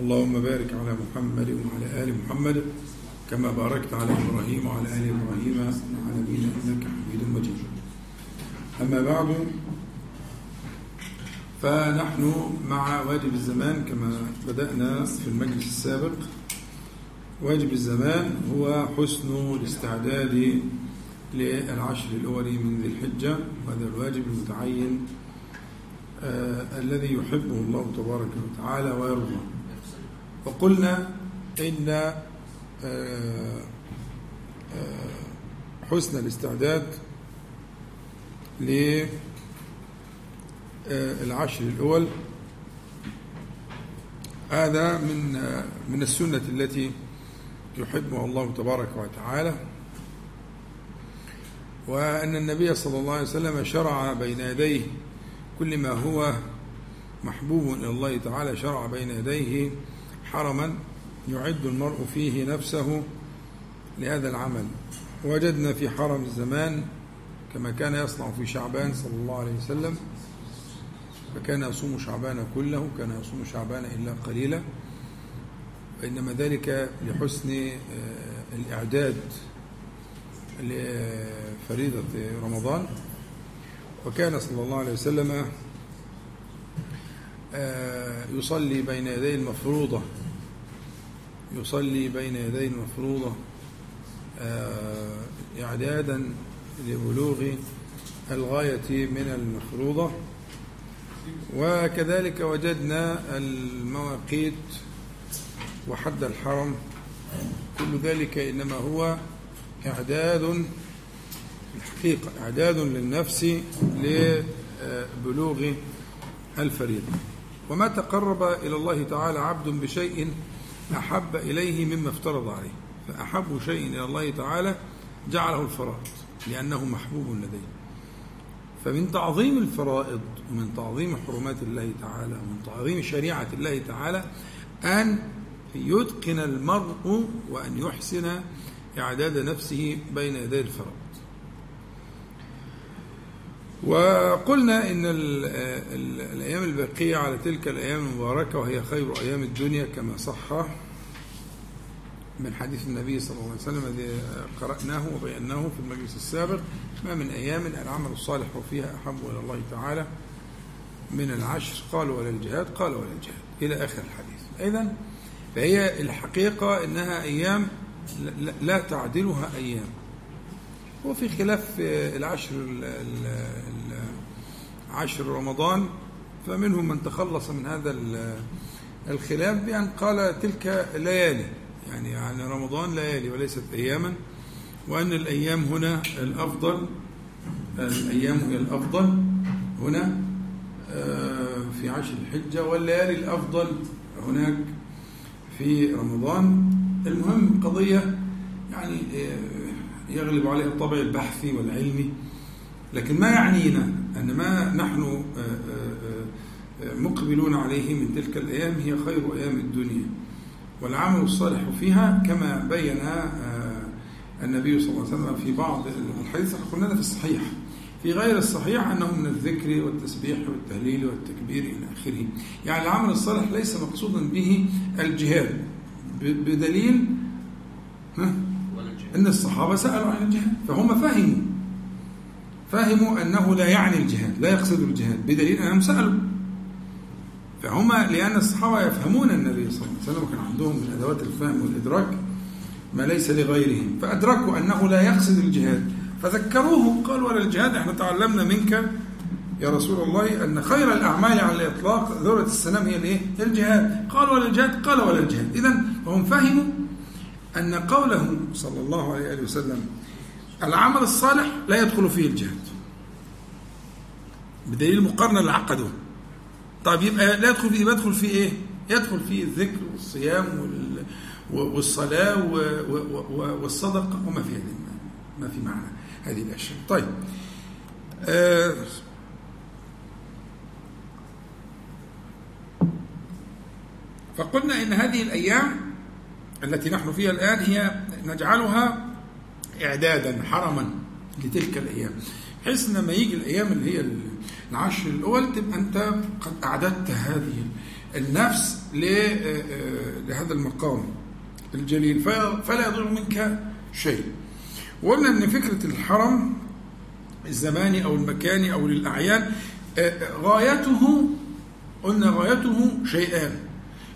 اللهم بارك على محمد وعلى آل محمد كما باركت على إبراهيم وعلى آل إبراهيم العالمين إنك حميد مجيد. أما بعد فنحن مع واجب الزمان كما بدأنا في المجلس السابق. واجب الزمان هو حسن الاستعداد للعشر الأول من ذي الحجة وهذا الواجب المتعين آه الذي يحبه الله تبارك وتعالى ويرضى. وقلنا إن آه آه حسن الاستعداد للعشر الأول. هذا من من السنة التي يحبها الله تبارك وتعالى. وأن النبي صلى الله عليه وسلم شرع بين يديه كل ما هو محبوب إلى الله تعالى شرع بين يديه حرما يعد المرء فيه نفسه لهذا العمل. وجدنا في حرم الزمان كما كان يصنع في شعبان صلى الله عليه وسلم فكان يصوم شعبان كله كان يصوم شعبان إلا قليلا. وإنما ذلك لحسن الإعداد لفريضة رمضان. وكان صلى الله عليه وسلم يصلي بين يدي المفروضة. يصلي بين يدي المفروضة إعدادا لبلوغ الغاية من المفروضة. وكذلك وجدنا المواقيت وحد الحرم. كل ذلك إنما هو إعداد الحقيقة إعداد للنفس لبلوغ الفريضة. وما تقرب إلى الله تعالى عبد بشيء أحب إليه مما افترض عليه فأحب شيء إلى الله تعالى جعله الفرائض لأنه محبوب لديه. فمن تعظيم الفرائض ومن تعظيم حرمات الله تعالى ومن تعظيم شريعة الله تعالى أن يتقن المرء وأن يحسن إعداد نفسه بين يدي الفرائض. وقلنا إن ال ال الأيام الباقية على تلك الأيام المباركة وهي خير أيام الدنيا كما صح من حديث النبي صلى الله عليه وسلم الذي قرأناه وبيناه في المجلس السابق ما من أيام العمل الصالح فيها أحب إلى الله تعالى من العشر قال ولا الجهاد قال ولا الجهاد إلى آخر الحديث. إذا فهي الحقيقة أنها أيام لا تعدلها أيام. وفي خلاف العشر عشر رمضان فمنهم من تخلص من هذا الخلاف بأن قال تلك ليالي يعني يعني رمضان ليالي وليست أياما وأن الأيام هنا الأفضل الأيام هي الأفضل هنا في عشر الحجة والليالي الأفضل هناك في رمضان. المهم قضية يعني يغلب عليها الطبع البحثي والعلمي لكن ما يعنينا أن ما نحن مقبلون عليه من تلك الأيام هي خير أيام الدنيا. والعمل الصالح فيها كما بين النبي صلى الله عليه وسلم في بعض الحديث. قلنا في الصحيح. في غير الصحيح أنه من الذكر والتسبيح والتهليل والتكبير إلى آخره. يعني العمل الصالح ليس مقصودا به الجهاد. بدليل أن الصحابة سألوا عن الجهاد فهم فهموا فهموا أنه لا يعني الجهاد لا يقصد الجهاد بدليل أنهم سألوا. فهم لأن الصحابة يفهمون النبي صلى الله عليه وسلم وكان عندهم من أدوات الفهم والإدراك ما ليس لغيرهم فأدركوا أنه لا يقصد الجهاد. فذكروه قال ولا الجهاد إحنا تعلمنا منك يا رسول الله أن خير الأعمال على الإطلاق ذرة السلام هي الإيه؟ الجهاد. قال ولا الجهاد قال ولا الجهاد. إذا هم فهموا أن قوله صلى الله عليه وسلم العمل الصالح لا يدخل فيه الجهاد. بدليل المقارنة اللي عقدوه طيب يبقى لا يدخل فيه يدخل فيه إيه؟ يدخل فيه الذكر والصيام والصلاة والصدقة وما في هذه ما في معنى هذه الأشياء. طيب. آه فقلنا إن هذه الأيام التي نحن فيها الآن هي نجعلها إعدادا حرما لتلك الأيام. بحيث لما يجي الأيام اللي هي العشر الأول تبقى أنت قد أعددت هذه النفس لهذا المقام الجليل. فلا يضر منك شيء. وقلنا أن فكرة الحرم الزماني أو المكاني أو للأعيان غايته قلنا غايته شيئان.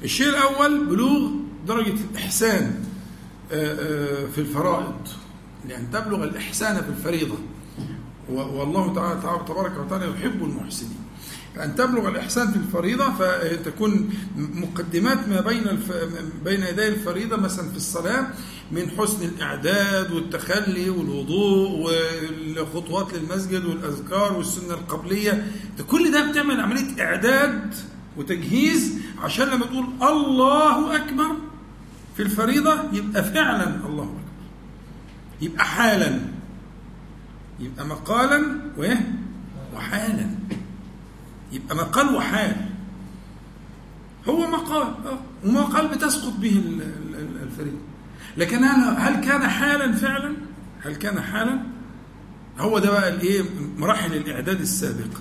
الشيء الأول بلوغ درجة الإحسان في الفرائض. لأن تبلغ الإحسان في الفريضة. والله تعالى تبارك وتعالى يحب المحسنين. أن تبلغ الإحسان في الفريضة فتكون مقدمات ما بين الف... بين يدي الفريضة مثلا في الصلاة من حسن الإعداد والتخلي والوضوء والخطوات للمسجد والأذكار والسنة القبلية. ده كل ده بتعمل عملية إعداد وتجهيز عشان لما تقول الله أكبر في الفريضة يبقى فعلا الله أكبر. يبقى حالا يبقى مقالا وإيه وحالا يبقى مقال وحال هو مقال آه ومقال بتسقط به الفريضة لكن هل هل كان حالا فعلا؟ هل كان حالا؟ هو ده بقى الايه مراحل الإعداد السابقه.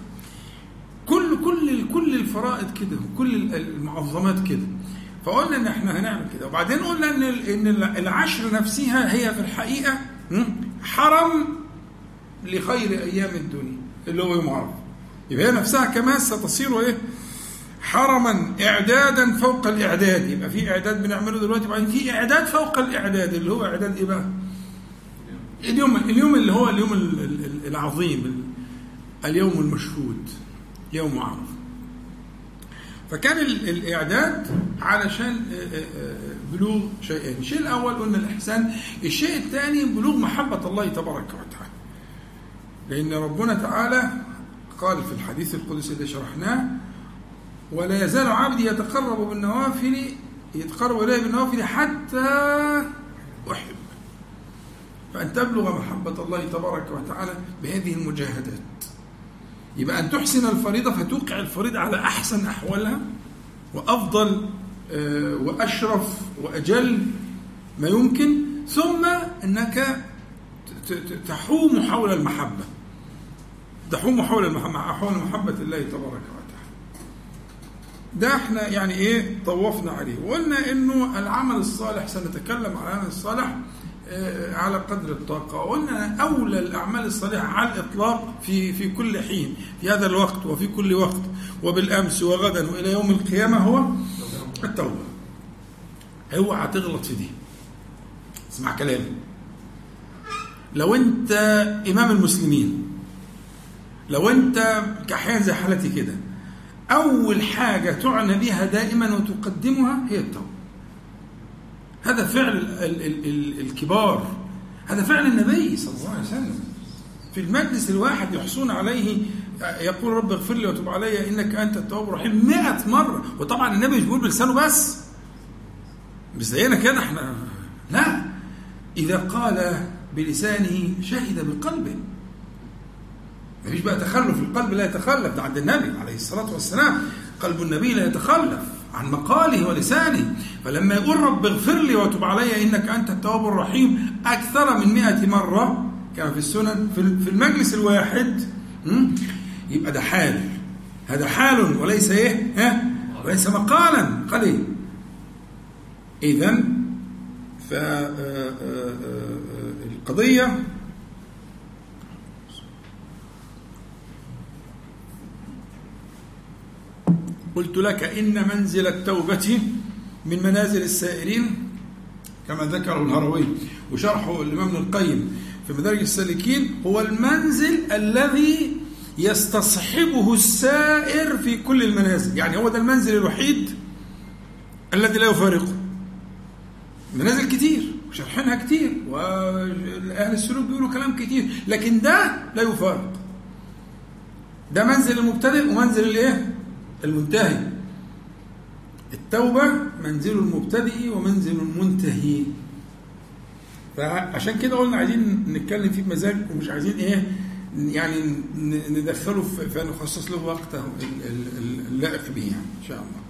كل كل كل الفرائض كده وكل المعظمات كده. فقلنا إن إحنا هنعمل كده وبعدين قلنا إن إن العشر نفسها هي في الحقيقة حرم لخير أيام الدنيا اللي هو يوم عرفة. يبقى هي نفسها كمان ستصير إيه؟ حرما اعدادا فوق الإعداد يبقى في إعداد بنعمله دلوقتي وبعدين في إعداد فوق الإعداد اللي هو إعداد إيه بقى؟ اليوم اليوم اللي هو اليوم العظيم اليوم المشهود يوم عرفة فكان الإعداد علشان بلوغ شيئين. الشيء الأول قلنا الإحسان الشيء الثاني بلوغ محبة الله تبارك وتعالى. لأن ربنا تعالى قال في الحديث القدسي اللي شرحناه ولا يزال عبدي يتقرب بالنوافل يتقرب إليه بالنوافل حتى أحب. فأن تبلغ محبة الله تبارك وتعالى بهذه المجاهدات. يبقى أن تحسن الفريضة فتوقع الفريضة على أحسن أحوالها وأفضل وأشرف وأجل ما يمكن ثم أنك تحوم حول المحبة تحوم حول المحبة حول محبة الله تبارك وتعالى. ده إحنا يعني إيه طوفنا عليه وقلنا إنه العمل الصالح سنتكلم عن العمل الصالح على قدر الطاقة. وقلنا أولى الأعمال الصالحة على الإطلاق في في كل حين في هذا الوقت وفي كل وقت وبالأمس وغدا وإلى يوم القيامة هو التوبة. اوعى تغلط في دي. اسمع كلامي. لو أنت إمام المسلمين لو أنت كاحيان زي حالتي كده أول حاجة تعنى بها دائما وتقدمها هي التوبة. هذا فعل ال ال ال الكبار. هذا فعل النبي صلى الله عليه وسلم. في المجلس الواحد يحصون عليه يقول رب اغفر لي وتب علي إنك أنت التواب الرحيم 100 مرة. وطبعا النبي مش بيقول بلسانه بس. مش زينا كده إحنا. لا. إذا قال بلسانه شهد بقلبه. مفيش بقى تخلف. القلب لا يتخلف. ده عند النبي عليه الصلاة والسلام. قلب النبي لا يتخلف. عن مقاله ولسانه. فلما يقول رب اغفر لي وتب علي إنك أنت التواب الرحيم أكثر من مئة مرة كما في السنن في المجلس الواحد يبقى ده حال. هذا حال وليس إيه؟ ها؟ وليس مقالا. قال إيه؟ اذا فالقضيه قلت لك إن منزل التوبة من منازل السائرين كما ذكره الهروي وشرحه الإمام ابن القيم في مدارج السالكين هو المنزل الذي يستصحبه السائر في كل المنازل. يعني هو ده المنزل الوحيد الذي لا يفارقه. منازل كتير وشرحينها كتير وأهل السلوك بيقولوا كلام كتير لكن ده لا يفارق. ده منزل المبتدئ ومنزل الإيه؟ المنتهي التوبة منزل المبتدئ ومنزل المنتهي فعشان كده قلنا عايزين نتكلم فيه بمزاج ومش عايزين إيه يعني ندخله فنخصص له وقته اللائق به يعني إن شاء الله.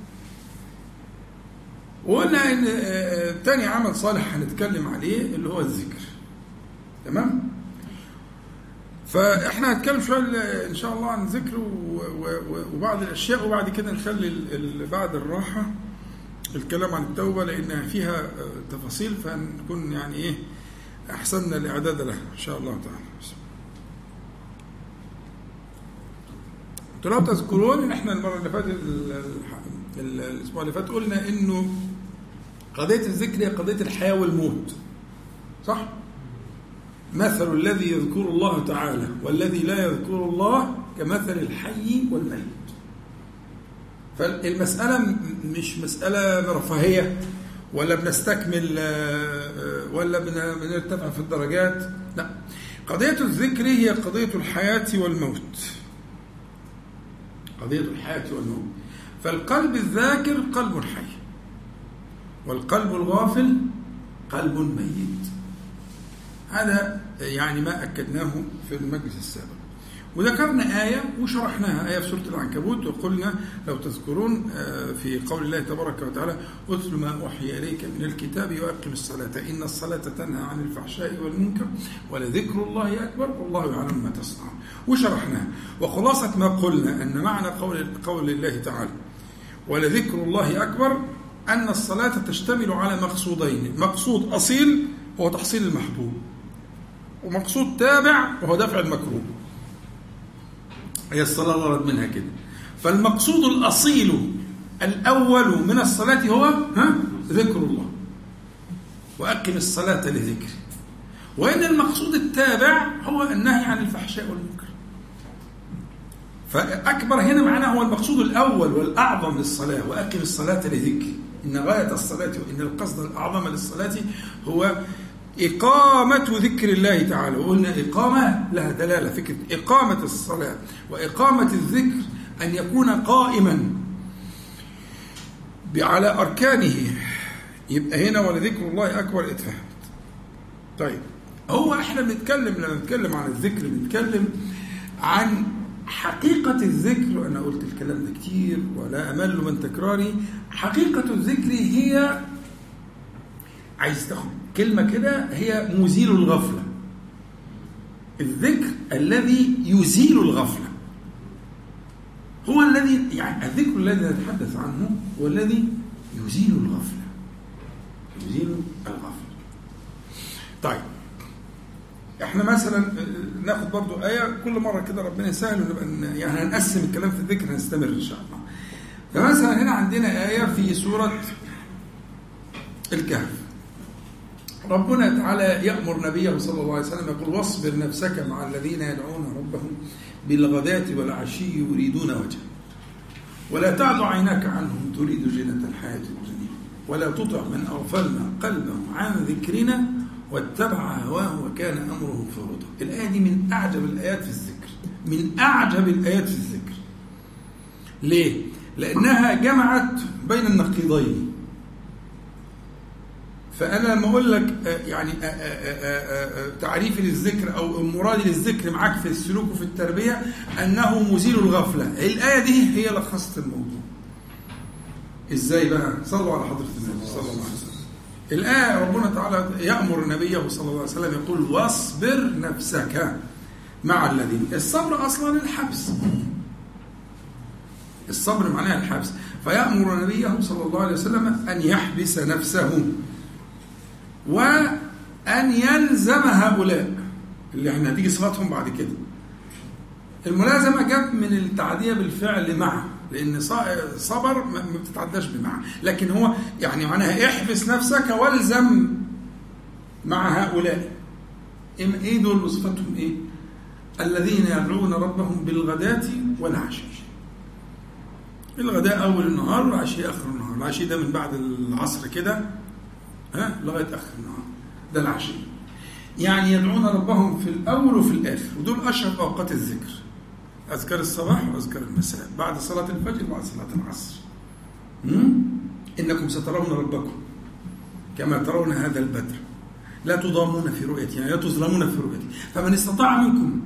وقلنا إن تاني عمل صالح هنتكلم عليه اللي هو الذكر. تمام؟ فإحنا هنتكلم شوية إن شاء الله عن الذكر وبعض الأشياء وبعد كده نخلي بعد الراحة الكلام عن التوبة لانها فيها تفاصيل فنكون يعني إيه أحسننا الإعداد لها إن شاء الله تعالى. لو تذكرون إحنا المرة اللي فاتت الأسبوع اللي فات قلنا إنه قضية الذكر هي قضية الحياة والموت. صح؟ مثل الذي يذكر الله تعالى والذي لا يذكر الله كمثل الحي والميت. فالمسألة مش مسألة رفاهية ولا بنستكمل ولا بنرتفع في الدرجات. لا. قضية الذكر هي قضية الحياة والموت. قضية الحياة والموت. فالقلب الذاكر قلب حي والقلب الغافل قلب ميت. هذا يعني ما أكدناه في المجلس السابق. وذكرنا آية وشرحناها آية في سورة العنكبوت وقلنا لو تذكرون في قول الله تبارك وتعالى أتل ما أوحي إليك من الكتاب وأقم الصلاة إن الصلاة تنهى عن الفحشاء والمنكر ولذكر الله أكبر والله يعلم ما تصنعون. وشرحناها. وخلاصة ما قلنا أن معنى قول, قول الله تعالى ولذكر الله أكبر أن الصلاة تشتمل على مقصودين. مقصود أصيل هو تحصيل المحبوب. ومقصود تابع وهو دفع المكروه. هي الصلاة ورد منها كده. فالمقصود الأصيل الأول من الصلاة هو ها ذكر الله. وأقم الصلاة لذكره وإن المقصود التابع هو النهي عن الفحشاء والمنكر. فأكبر هنا معناه هو المقصود الأول والأعظم للصلاة. وأقم الصلاة لذكري إن غاية الصلاة وإن القصد الأعظم للصلاة هو إقامة ذكر الله تعالى. وقلنا إقامة لها دلالة فكرة إقامة الصلاة وإقامة الذكر أن يكون قائما على أركانه. يبقى هنا ولذكر الله أكبر اتفهمت طيب هو إحنا بنتكلم لما نتكلم عن الذكر بنتكلم عن حقيقة الذكر وأنا قلت الكلام ده كتير ولا أمل من تكراري. حقيقة الذكر هي عايز تاخد كلمة كده هي مزيل الغفلة. الذكر الذي يزيل الغفلة. هو الذي يعني الذكر الذي نتحدث عنه هو الذي يزيل الغفلة. يزيل الغفلة. طيب. إحنا مثلا ناخد برضو آية كل مرة كده ربنا يسهل ونبقى يعني هنقسم الكلام في الذكر هنستمر إن شاء الله. فمثلا هنا عندنا آية في سورة الكهف. ربنا تعالى يأمر نبيه صلى الله عليه وسلم يقول واصبر نفسك مع الذين يدعون ربهم بالغداة والعشي يريدون وجهه. ولا تعد عيناك عنهم تريد زينة الحياة الدنيا. ولا تطع من أغفلنا قلبه عن ذكرنا واتبع هواه وكان أمره فرطا. الآية دي من أعجب الآيات في الذكر. من أعجب الآيات في الذكر. ليه؟ لأنها جمعت بين النقيضين. فأنا لما أقول لك يعني تعريفي للذكر أو مرادي للذكر معاك في السلوك وفي التربية أنه مزيل الغفلة. الآية دي هي لخصت الموضوع. إزاي بقى؟ صلوا على حضرة النبي صلى الله عليه وسلم. الآية ربنا تعالى يأمر نبيه صلى الله عليه وسلم يقول واصبر نفسك مع الذين الصبر أصلا الحبس. الصبر معناها الحبس. فيأمر نبيه صلى الله عليه وسلم أن يحبس نفسه. وأن يلزم هؤلاء اللي إحنا هتيجي صفاتهم بعد كده. الملازمة جت من التعدية بالفعل مع لأن صبر ما بتتعداش بمع لكن هو يعني معناها احبس نفسك والزم مع هؤلاء. إيه دول صفاتهم إيه؟ الذين يدعون ربهم بالغداة والعشي. الغداء أول النهار والعشي آخر النهار. العشي ده من بعد العصر كده ها؟ لغاية آخر. النهار ده العشي يعني يدعون ربهم في الأول وفي الآخر ودول اشهر أوقات الذكر. أذكار الصباح وأذكار المساء بعد صلاة الفجر وبعد صلاة العصر. إنكم سترون ربكم كما ترون هذا البدر. لا تضامون في رؤيته يعني لا تظلمون في رؤيته فمن استطاع منكم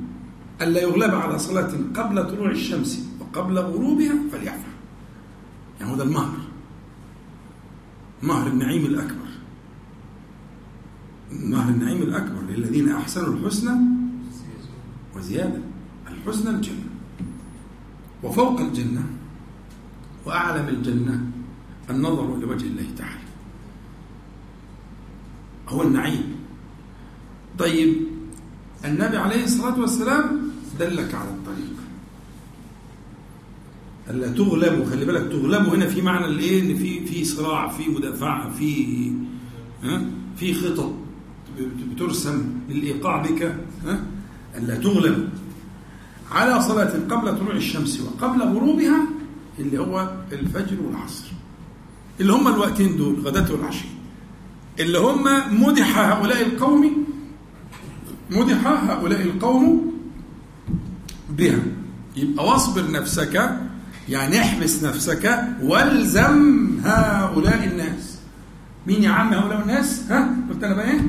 ألا يغلب على صلاة قبل طلوع الشمس وقبل غروبها فليفعل. يعني هذا المهر. مهر النعيم الأكبر. مهر النعيم الأكبر للذين أحسنوا الحسنى وزيادة الحسنى الجنة. وفوق الجنة وأعلى من الجنة النظر إلى وجه الله تعالى. هو النعيم. طيب النبي عليه الصلاة والسلام دلك على الطريق. ألا تغلبوا خلي بالك تغلبوا هنا في معنى الإيه؟ إن في في صراع في مدافعة في ها؟ في خطط. بترسم للإيقاع بك ها؟ الا تغلب. على صلاة قبل طلوع الشمس وقبل غروبها اللي هو الفجر والعصر. اللي هم الوقتين دول غداة والعشي اللي هم مدح هؤلاء القوم مدح هؤلاء القوم بها. يبقى واصبر نفسك يعني احبس نفسك والزم هؤلاء الناس. مين يا عم هؤلاء الناس؟ ها؟ قلت أنا بقى إيه؟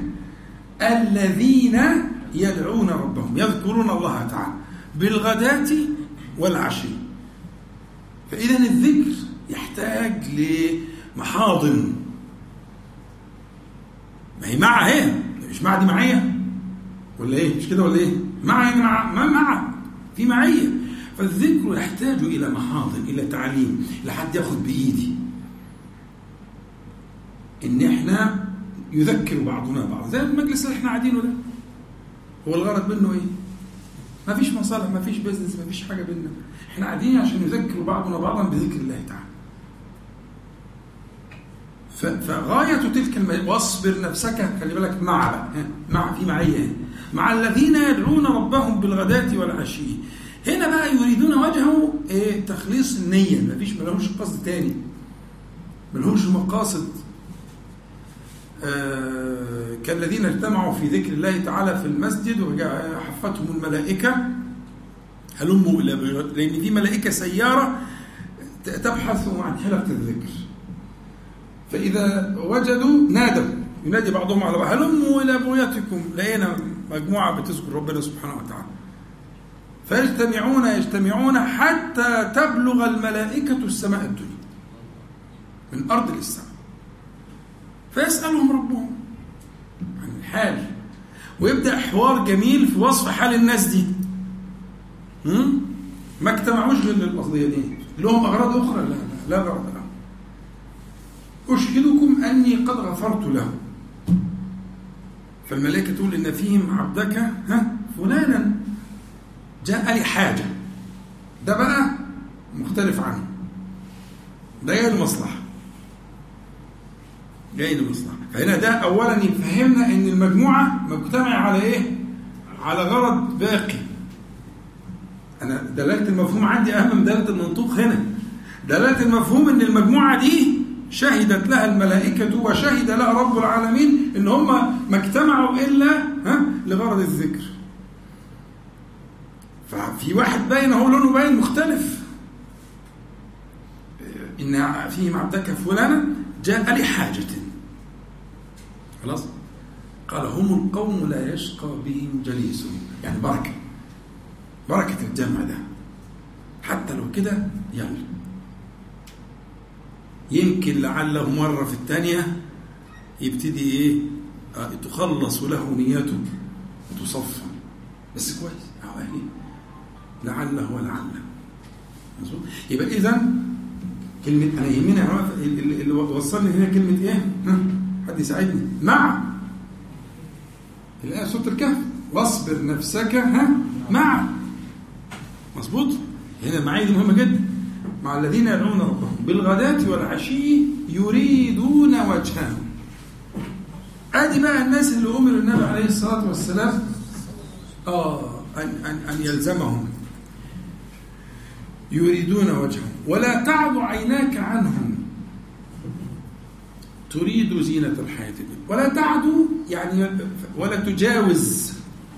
الذين يدعون ربهم يذكرون الله تعالى بالغداة والعشي. فإذا الذكر يحتاج لمحاضن. ما هي مع هي؟ مش مع دي معية؟ ولا إيه؟ مش كده ولا إيه؟ مع مع ما مع في معية. فالذكر يحتاج إلى محاضن إلى تعليم لحد ياخد بإيدي. إن إحنا يذكر بعضنا بعض. زي المجلس اللي إحنا قاعدينه ده. هو الغرض منه إيه؟ ما فيش مصالح ما فيش بيزنس ما فيش حاجة بيننا. إحنا قاعدين عشان نذكر بعضنا بعضا بذكر الله تعالى. فغاية تلك الم... واصبر نفسك خلي بالك مع مع في معية مع الذين يدعون ربهم بالغداة والعشي. هنا بقى يريدون وجهه إيه؟ تخليص النية. ما فيش ما لهمش قصد تاني. ما لهمش مقاصد. كالذين اجتمعوا في ذكر الله تعالى في المسجد وحفتهم الملائكة. هلموا إلى لأن في ملائكة سيارة تبحث عن حلقة الذكر. فإذا وجدوا نادوا. ينادي بعضهم على بعض هلموا إلى بغيتكم لقينا مجموعة بتذكر ربنا سبحانه وتعالى. فيجتمعون يجتمعون حتى تبلغ الملائكة السماء الدنيا. من أرض للسماء. فيسألهم ربهم عن الحال. ويبدأ حوار جميل في وصف حال الناس دي. ما اجتمعوش للقضية دي. لهم أغراض أخرى. لا لا لا غرض لهم أشهدكم أني قد غفرت لهم. فالملائكة تقول إن فيهم عبدك ها فلانا. جاء لي حاجة. ده بقى مختلف عنه. ده جاي لمصلحة جاي لمصلحة فهنا ده أولا يفهمنا إن المجموعة مجتمعة على إيه؟ على غرض باقي. أنا دلالة المفهوم عندي أهم من دلالة المنطوق هنا. دلالة المفهوم إن المجموعة دي شهدت لها الملائكة وشهد لها رب العالمين إن هم ما اجتمعوا إلا ها؟ لغرض الذكر. ففي واحد باين هو لونه باين مختلف. إن فيهم عبدك فلانا جاء لحاجة خلاص؟ قال هم القوم لا يشقى بهم جليسهم يعني بركة. بركة الجمع ده. حتى لو كده يلا يمكن لعله مرة في الثانية يبتدي إيه؟ آه تخلص له نيته وتصفى. بس كويس. أهو لعله ولعله يبقى إذا كلمة أنا يهمني اللي وصلني هنا كلمة إيه؟ حد يساعدني. مع. الآية سورة الكهف. واصبر نفسك ها مع. مظبوط؟ هنا المعايا دي مهمة جدا. مع الذين يدعون ربهم بالغداة والعشي يريدون وجهه أدي بقى الناس اللي أمر النبي عليه الصلاة والسلام آه ان ان أن يلزمهم. يريدون وجهه. ولا تعد عيناك عنهم. تريد زينة الحياة الدنيا. ولا تعد يعني ولا تجاوز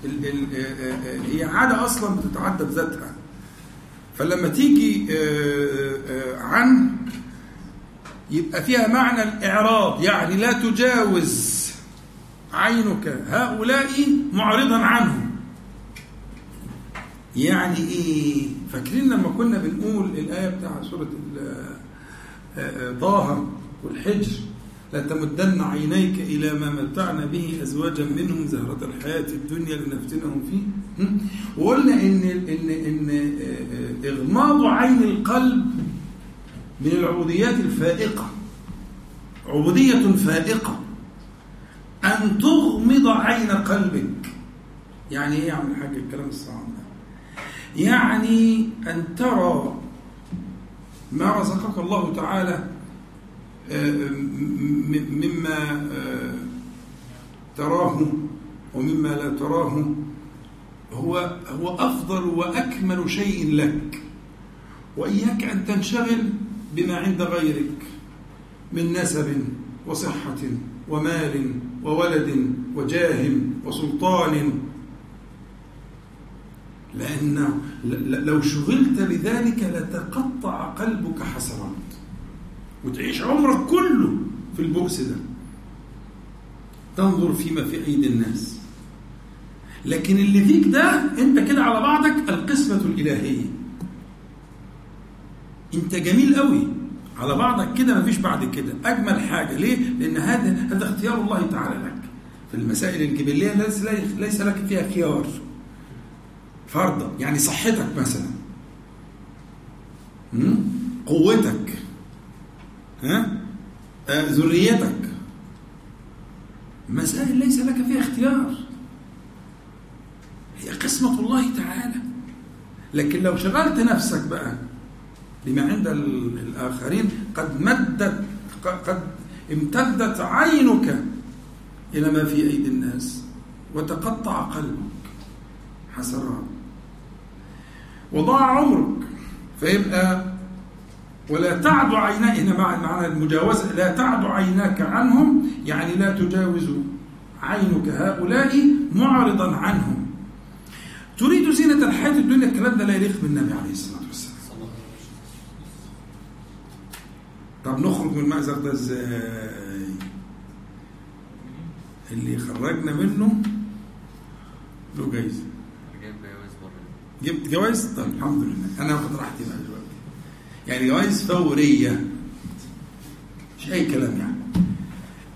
ال ال هي عادة أصلا بتتعدى بذاتها فلما تيجي عن يبقى فيها معنى الإعراض. يعني لا تجاوز عينك. هؤلاء معرضا عنهم. يعني إيه؟ فاكرين لما كنا بنقول الآية بتاع سورة طه والحجر لا تمدن عينيك إلى ما متعنا به أزواجا منهم زهرة الحياة الدنيا لنفتنهم فيه. وقلنا إن إن إن إغماض عين القلب من العبوديات الفائقة. عبودية فائقة. أن تغمض عين قلبك. يعني إيه يا عم الحاج الكلام الصعب؟ يعني أن ترى ما رزقك الله تعالى مما تراه ومما لا تراه هو هو أفضل وأكمل شيء لك. وإياك أن تنشغل بما عند غيرك من نسب وصحة ومال وولد وجاه وسلطان لأن لو شغلت بذلك لتقطع قلبك حسرات وتعيش عمرك كله في البؤس ده. تنظر فيما في أيدي الناس. لكن اللي فيك ده أنت كده على بعضك القسمة الإلهية. أنت جميل قوي على بعضك كده مفيش بعد كده. أجمل حاجة. ليه؟ لأن هذا هذا اختيار الله تعالى لك. في المسائل الجبلية ليس لك فيها خيار. فرضا يعني صحتك مثلا. قوتك. ها؟ آه ذريتك. مسائل ليس لك فيها اختيار. هي قسمة الله تعالى. لكن لو شغلت نفسك بقى بما عند الآخرين قد مدت قد امتدت عينك إلى ما في أيدي الناس وتقطع قلبك. حسرات. وضاع عمرك. فيبقى ولا تعد عيناك هنا معنى المجاوزة لا تعد عيناك عنهم يعني لا تجاوز عينك هؤلاء معرضا عنهم. تريد زينة الحياة الدنيا الكلام ده لا يليق بالنبي عليه الصلاة والسلام. طب نخرج من المأزق ده إزاي؟ اللي خرجنا منه له جايزة. جبت جوائز طب الحمد لله. أنا واخد راحتي بقى دلوقتي. يعني جوائز فورية. مش أي كلام يعني.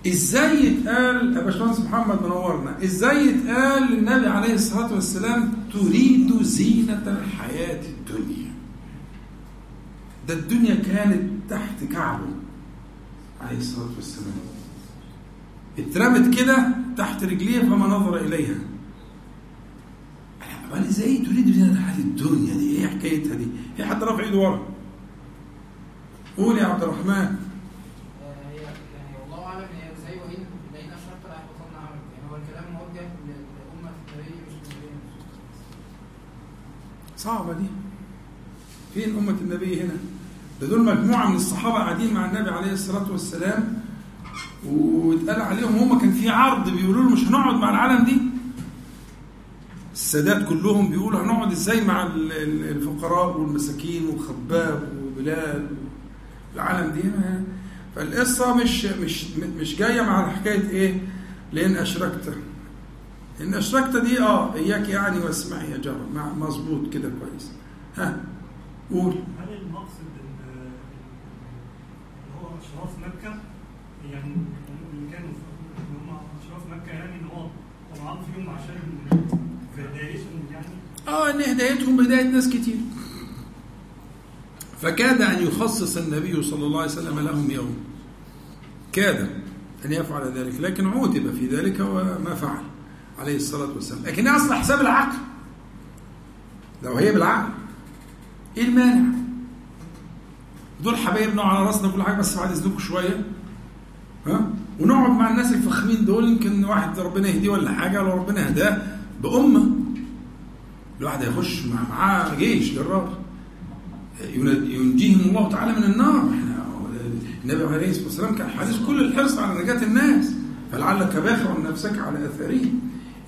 إزاي يتقال يا باشمهندس محمد منورنا إزاي يتقال للنبي عليه الصلاة والسلام تريد زينة الحياة الدنيا ده الدنيا كانت تحت كعبه عليه الصلاة والسلام. اترمت كده تحت رجليه فما نظر إليها. قال إزاي تريد زينه الحياة الدنيا دي إيه حكايتها دي؟ في حد رافع ايده ورا؟ قول يا عبد الرحمن. صعبة دي. فين أمة النبي هنا؟ ده دول مجموعة من الصحابة قاعدين مع النبي عليه الصلاة والسلام واتقال عليهم هم كان في عرض بيقولوا له مش هنقعد مع العالم دي؟ السادات كلهم بيقولوا هنقعد إزاي مع الفقراء والمساكين وخباب وبلال العالم دي؟ فالقصة مش مش مش جاية مع حكاية إيه؟ لأن أشركت. إن أشركت دي آه إياك يعني واسمعي يا جار مظبوط كده كويس. ها قول. هل المقصد ان هو أشراف مكة؟ يعني اللي كانوا هم أشراف مكة يعني إن هو طبعا فيهم عشان آه إن هدايتهم هدايه ناس كتير. فكاد أن يخصص النبي صلى الله عليه وسلم لهم يوم. كاد أن يفعل ذلك لكن عوتب في ذلك وما فعل عليه الصلاة والسلام. لكن اصل حساب العقل. لو هي بالعقل. إيه المانع؟ دول حبايبنا على راسنا كل حاجة بس بعد إذنكم شوية. ها؟ ونقعد مع الناس الفخمين دول يمكن واحد ربنا يهديه ولا حاجة لو ربنا هداه. بأمة. الواحد هيخش مع معاه جيش جرار. ينجيهم الله تعالى من النار. إحنا النبي عليه الصلاة والسلام كان حريص كل الحرص على نجاة الناس. فلعلك باخع نفسك على اثارهم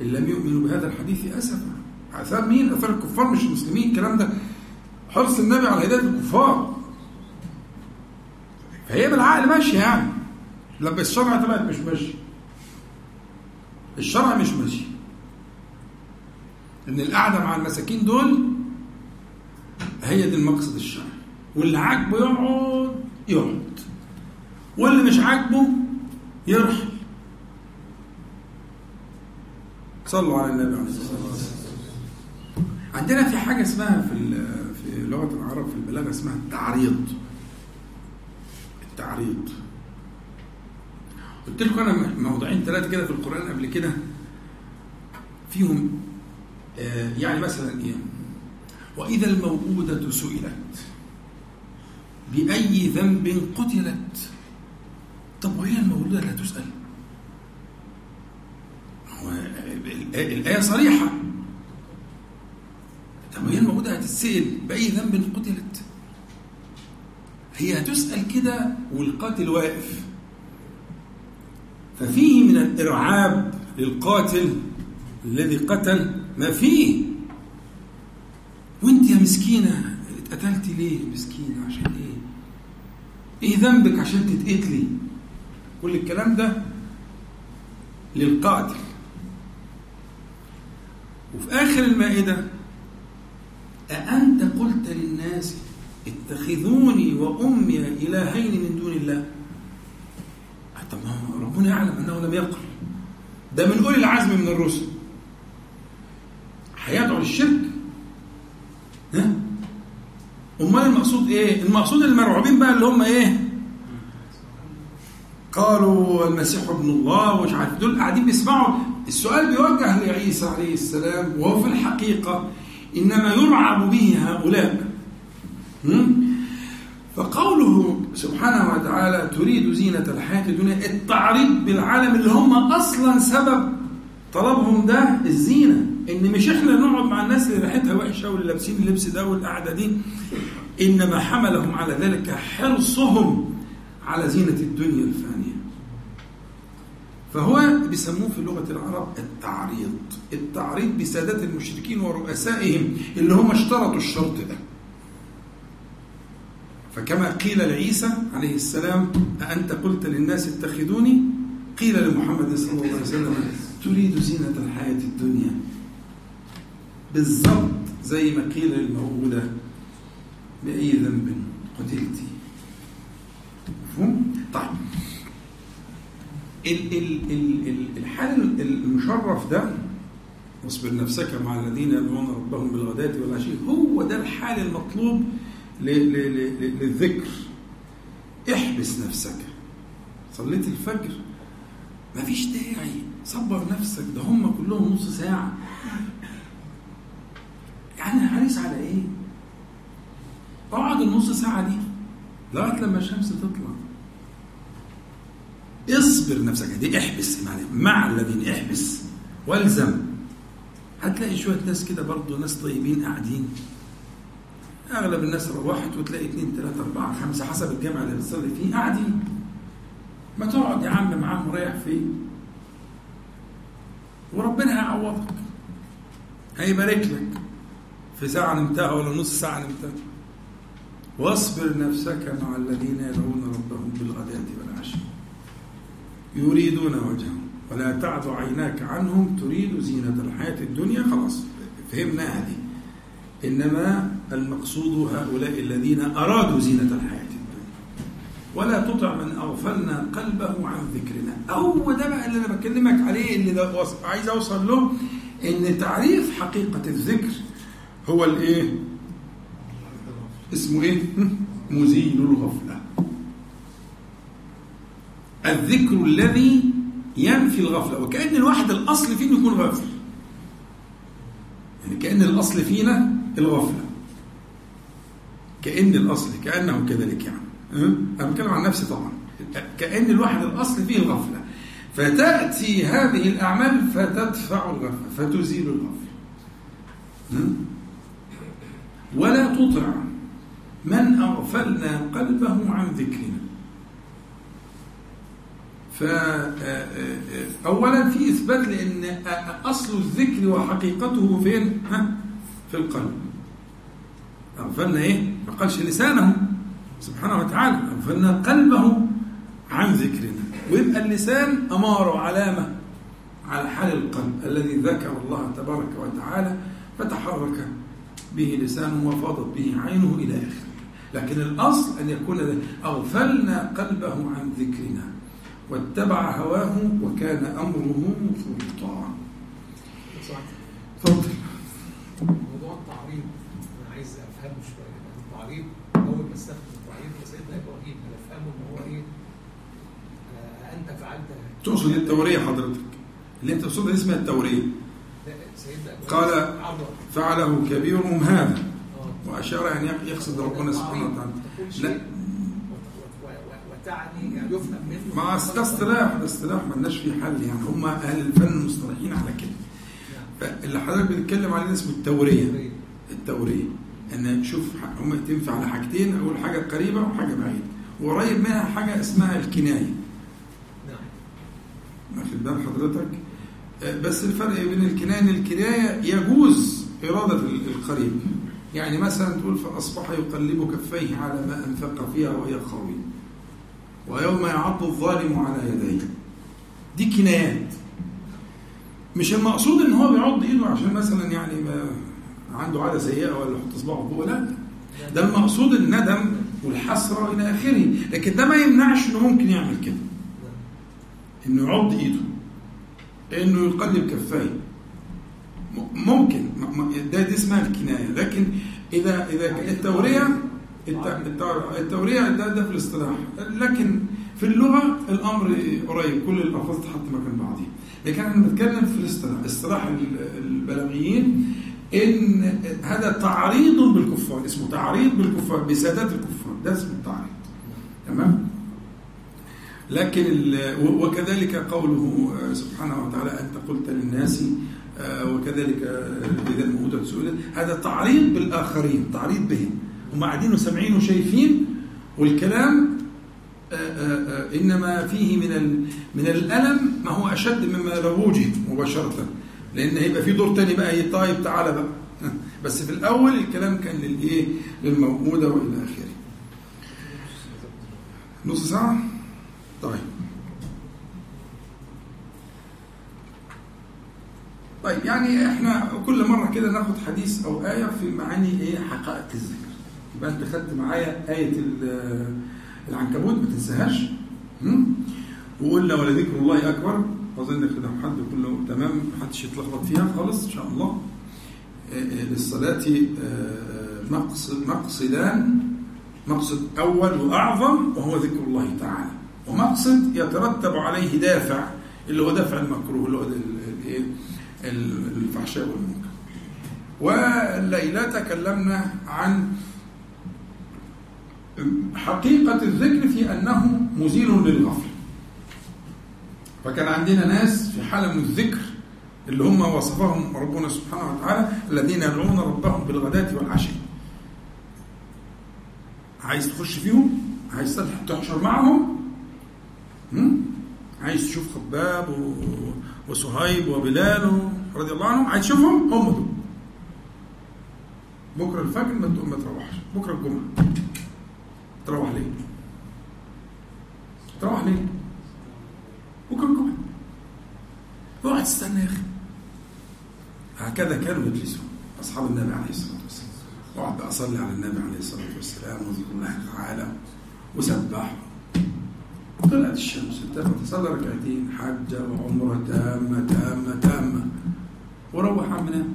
إن لم يؤمنوا بهذا الحديث اسفا. أثار مين؟ أثار الكفار مش المسلمين. الكلام ده حرص النبي على هداية الكفار. فهي بالعقل ماشية يعني. لما الشرع طلعت مش ماشي الشرع مش ماشي. إن القعدة مع المساكين دول هي دي المقصد الشرعي. واللي عاجبه يقعد يقعد. واللي مش عاجبه يرحل. صلوا على النبي عليه الصلاة والسلام. عندنا في حاجة اسمها في في لغة العرب في البلاغة اسمها التعريض. التعريض. قلت لكم أنا موضوعين ثلاثة كده في القرآن قبل كده فيهم يعني مثلا إيه؟ وإذا الموءودة سئلت بأي ذنب قتلت؟ طب وهي المولوده لا تسأل. هو الآية صريحة. طب وهي المولوده هتتسأل بأي ذنب قتلت؟ هي هتسأل كده والقاتل واقف. ففيه من الإرعاب للقاتل الذي قتل ما فيه وانت يا مسكينة اتقتلتي ليه مسكينة؟ عشان إيه؟ إيه ذنبك عشان تتقتلي؟ كل الكلام ده للقاتل. وفي آخر المائدة أأنت قلت للناس اتخذوني وأمي إلهين من دون الله؟ طب ربنا يعلم أنه لم يقل. ده من أولي العزم من الرسل. هيدعو للشرك. ها؟ أمال المقصود إيه؟ المقصود المرعوبين بقى اللي هم إيه؟ قالوا المسيح ابن الله ومش عارف دول قاعدين بيسمعوا. السؤال بيوجه لعيسى عليه السلام وهو في الحقيقة إنما يرعب به هؤلاء؟ فقوله سبحانه وتعالى تريد زينة الحياة الدنيا التعريض بالعالم اللي هم أصلا سبب طلبهم ده الزينة. إن مش إحنا نقعد مع الناس اللي ريحتها وحشة واللي لابسين اللبس ده والقعدة دي إنما حملهم على ذلك حرصهم على زينة الدنيا الفانية. فهو بيسموه في لغة العرب التعريض. التعريض بسادات المشركين ورؤسائهم اللي هم اشترطوا الشرط ده. فكما قيل لعيسى عليه السلام أأنت قلت للناس اتخذوني؟ قيل لمحمد صلى الله عليه وسلم تريد زينة الحياة الدنيا. بالضبط زي ما قيل للموءودة بأي ذنب قتلت. مفهوم؟ طيب. ال ال ال ال الحال المشرف ده واصبر نفسك مع الذين يدعون ربهم بالغداة والعشي هو ده الحال المطلوب للذكر. احبس نفسك. صليت الفجر. مفيش داعي. صبر نفسك. ده هم كلهم نص ساعة. يعني حريص على إيه؟ أقعد النص ساعة دي لغاية لما الشمس تطلع. اصبر نفسك. دي احبس مع الذين احبس والزم. هتلاقي شوية ناس كده برضه ناس طيبين قاعدين. أغلب الناس روحت وتلاقي اثنين ثلاثة أربعة خمسة حسب الجامعة اللي بتصلي فيه قاعدين. ما تقعد يا عم معاهم مريح فيه وربنا هيعوضك هيبارك لك. في ساعة نمتها ولا نص ساعة نمتها. واصبر نفسك مع الذين يدعون ربهم بالغداة والعشي يريدون وجهه ولا تعد عيناك عنهم تريد زينة الحياة الدنيا. خلاص فهمناها دي إنما المقصود هؤلاء الذين أرادوا زينة الحياة الدنيا. ولا تطع من أغفلنا قلبه عن ذكرنا. هو ده بقى اللي أنا بكلمك عليه اللي ده عايز أوصل له إن تعريف حقيقة الذكر هو الإيه؟ اسمه إيه؟ مزيل الغفلة. الذكر الذي ينفي الغفلة. وكأن الواحد الأصل فيه إنه يكون غافل. يعني كأن الأصل فينا الغفلة. كأن الأصل كأنه كذلك يعني؟ أنا بتكلم عن نفسي طبعا. كأن الواحد الأصل فيه الغفلة. فتأتي هذه الأعمال فتدفع الغفلة فتزيل الغفلة. أه؟ ولا تطع من أغفلنا قلبه عن ذكرنا فأولا في إثبات لأن أصل الذكر وحقيقته فين؟ ها؟ في القلب أغفلنا إيه؟ ما قالش لسانه سبحانه وتعالى أغفلنا قلبه عن ذكرنا ويبقى اللسان أمارة وعلامة على حال القلب الذي ذكر الله تبارك وتعالى فتحرك به لسانه وفاضت به عينه إلى آخره. لكن الأصل أن يكون أغفلنا قلبه عن ذكرنا واتبع هواه وكان أمره فرطا تفضل موضوع التعريض أنا عايز أفهمه شوية. التعريض أول ما استخدم التعريض لسيدنا إبراهيم أنا أفهمه إن هو إيه؟ آه، أنت فعلت تقصد التورية حضرتك. اللي أنت تقصدها اسمها التورية. قال فعله كبيرهم هذا. وأشار أن يقصد ربنا سبحانه وتعالى. لا يعني يفهم منه. مع ده اصطلاح ده اصطلاح فيه حل يعني. هم أهل الفن مصطلحين على كده. فاللي حضرتك بتتكلم عليه اسمه التورية. التورية. إن شوف هم تنفع على حاجتين. أقول حاجة قريبة وحاجة بعيدة. وقريب منها حاجة اسمها الكناية. نعم. واخد بال حضرتك؟ بس الفرق بين الكناية ان الكناية يجوز ال- القريب. يعني مثلا تقول فأصبح يقلب كفيه على ما أنفق فيها وهي خاويه ويوم يعض الظالم على يديه. دي كنايات. مش المقصود إن هو بيعض إيده عشان مثلا يعني عنده عادة سيئة ولا يحط صباعه فوق لا. ده المقصود الندم والحسرة إلى آخره. لكن ده ما يمنعش إنه ممكن يعمل كده. إنه يعض إيده. انه يقلب كفيه ممكن. ده دي اسمها الكناية. لكن اذا إذا التورية الت- الت- التورية ده ده في الاصطلاح. لكن في اللغة الأمر قريب. كل الألفاظ تحط مكان بعضها. لكن إحنا بنتكلم في الاصطلاح. اصطلاح ال- البلاغيين إن هذا تعريض بالكفار. اسمه تعريض بالكفار. بسادات الكفار. ده اسمه التعريض. تمام؟ لكن وكذلك قوله سبحانه وتعالى أنت قلت للناس آه، وكذلك آه، إذا الموءودة سئلت. هذا تعريض بالآخرين تعريض بهم. هم قاعدين وسامعين وشايفين والكلام آه، إنما فيه من من الألم ما هو أشد مما لو وجه مباشرة. لأن هيبقى في دور تاني بقى طيب تعالى بقى. بس في الأول الكلام كان للإيه؟ للموءودة وإلى آخره. نص ساعة؟ طيب. طيب يعني إحنا كل مرة كده ناخد حديث أو آية في معاني إيه؟ حقائق الذكر. يبقى أنت خدت معايا آية ال- العنكبوت ما تنساهاش؟ وقلنا ولذكر الله أكبر. أظن كده حد كله تمام محدش يتلخبط فيها خالص إن شاء الله. آه، آه، للصلاة آه، مقصد مقصدان مقصد أول وأعظم وهو ذكر الله تعالى. ومقصد يترتب عليه دافع اللي هو دافع المكروه اللي هو؟ ال- الفحشاء والمنكر والليلة تكلمنا عن حقيقة الذكر في أنه مزيل للغفلة فكان عندنا ناس في حالة من الذكر اللي هم وصفهم ربنا سبحانه وتعالى الذين يدعون ربهم بالغداة والعشي عايز تخش فيهم عايز تحشر معهم هم؟ عايز تشوف خباب. وصهيب وبلال رضي الله عنهم؟ عايز تشوفهم؟ هم دول. بكرة الفجر ما تقوم ما تروحش. بكرة الجمعة. تروح ليه؟ تروح ليه؟ بكرة الجمعة. اوعى تستنى يا أخي. هكذا كانوا يجلسون أصحاب النبي عليه الصلاة والسلام. واقعد بقى اصلي على النبي عليه الصلاة والسلام وذكر الله تعالى وسبح طلعت الشمس التفت صلى ركعتين حجه وعمره تامة تامة تامة. وروح عم نام؟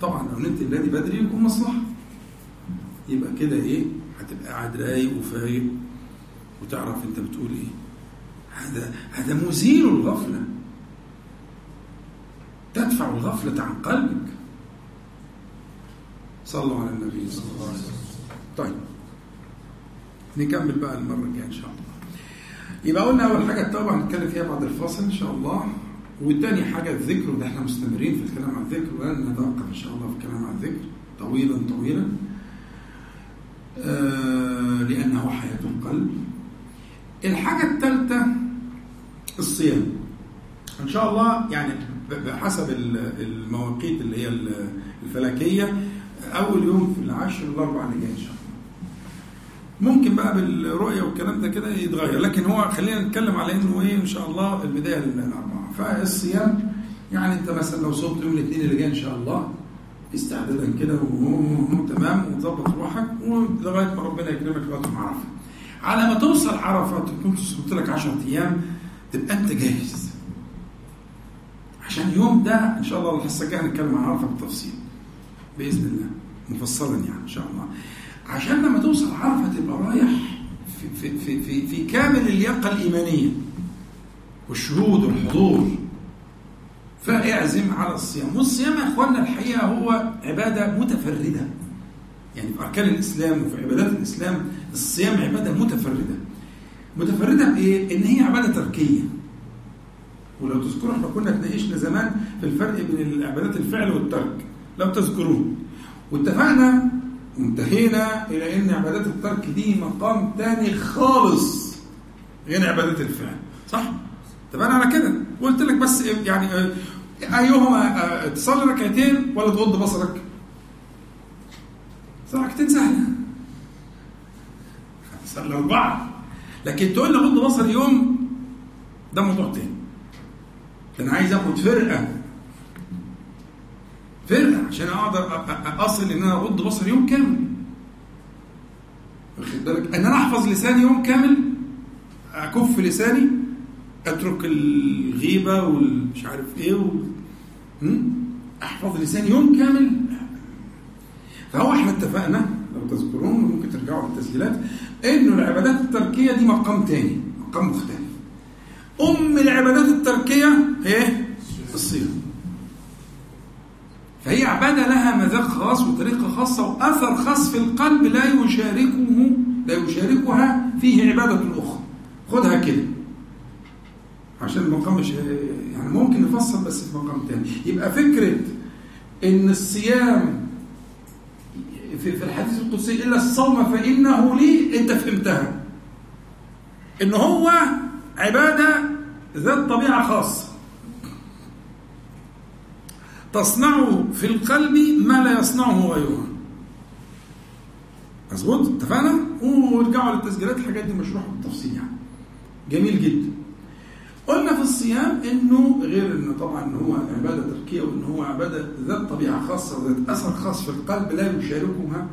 طبعا لو نمت الليل بدري يكون مصلحة. يبقى كده إيه؟ هتبقى قاعد رايق وفايق. وتعرف أنت بتقول إيه. هذا هذا مزيل الغفلة. تدفع الغفلة عن قلبك. صلوا على النبي صلى الله عليه وسلم. طيب. نكمل بقى المرة الجاية إن شاء الله. يبقى قلنا أول حاجة التوبة هنتكلم فيها بعد الفاصل إن شاء الله. والتاني حاجة الذكر وده إحنا مستمرين في الكلام عن الذكر ولن نتوقف إن شاء الله في الكلام عن الذكر طويلا طويلا. آه لأنه حياة القلب. الحاجة الثالثه الصيام. إن شاء الله يعني بحسب المواقيت اللي هي الفلكية أول يوم في العشر الاربع اللي جاي إن شاء الله ممكن بقى بالرؤية والكلام ده كده يتغير لكن هو خلينا نتكلم على إنه إيه إن شاء الله البداية للأربعة فالصيام يعني أنت مثلا لو صمت يوم الاثنين اللي جاي إن شاء الله استعدادا كده وتمام وتظبط روحك ولغاية ما ربنا يكرمك لغاية ما عرفه. على ما توصل عرفة تكون صمت لك 10 أيام تبقى أنت جاهز. عشان يوم ده إن شاء الله الحصة الجاية هنتكلم عن عرفة بالتفصيل. بإذن الله مفصلا يعني إن شاء الله. عشان لما توصل عرفة تبقى رايح في في في في, في كامل اللياقة الإيمانية والشهود والحضور. فاعزم على الصيام. والصيام يا إخواننا الحقيقة هو عبادة متفردة. يعني في أركان الإسلام وفي عبادات الإسلام الصيام عبادة متفردة. متفردة بإيه؟ إن هي عبادة تركية. ولو تذكروا إحنا كنا اتناقشنا زمان في الفرق بين عبادات الفعل والترك. لو تذكروه. واتفقنا وانتهينا إلى إن عبادات الترك دي مقام تاني خالص غير عبادات الفعل. صح؟ اتفقنا على كده. وقلت لك بس يعني أيهما تصلي ركعتين ولا تغض بصرك؟ ركعتين سهلة. صلي أربعة. لكن تقول لي غض بصري يوم ده موضوع تاني. أنا عايز أخد فرقة فرقه عشان أقدر أصل إن أنا اغض بصري يوم كامل. واخد بالك؟ إن أنا أحفظ لساني يوم كامل أكف لساني أترك الغيبة والمش عارف إيه و... أحفظ لساني يوم كامل. فهو إحنا اتفقنا لو تذكرون ممكن ترجعوا للتسجيلات إنه العبادات التركية دي مقام تاني مقام مختلف. أم العبادات التركية هي الصيام فهي عبادة لها مذاق خاص وطريقة خاصة وأثر خاص في القلب لا يشاركه لا يشاركها فيه عبادة أخرى. خدها كده. عشان المقام مش يعني ممكن نفصل بس في مقام تاني. يبقى فكرة إن الصيام في, الحديث القدسي إلا الصوم فإنه لي أنت فهمتها. إن هو عبادة ذات طبيعة خاصة. تصنع في القلب ما لا يصنعه غيرها مظبوط؟ اتفقنا؟ وارجعوا للتسجيلات الحاجات دي مشروحه بالتفصيل يعني. جميل جدا. قلنا في الصيام إنه غير انه طبعا إن هو عبادة تركية وإن هو عبادة ذات طبيعة خاصة وذات أثر خاص في القلب لا يشاركها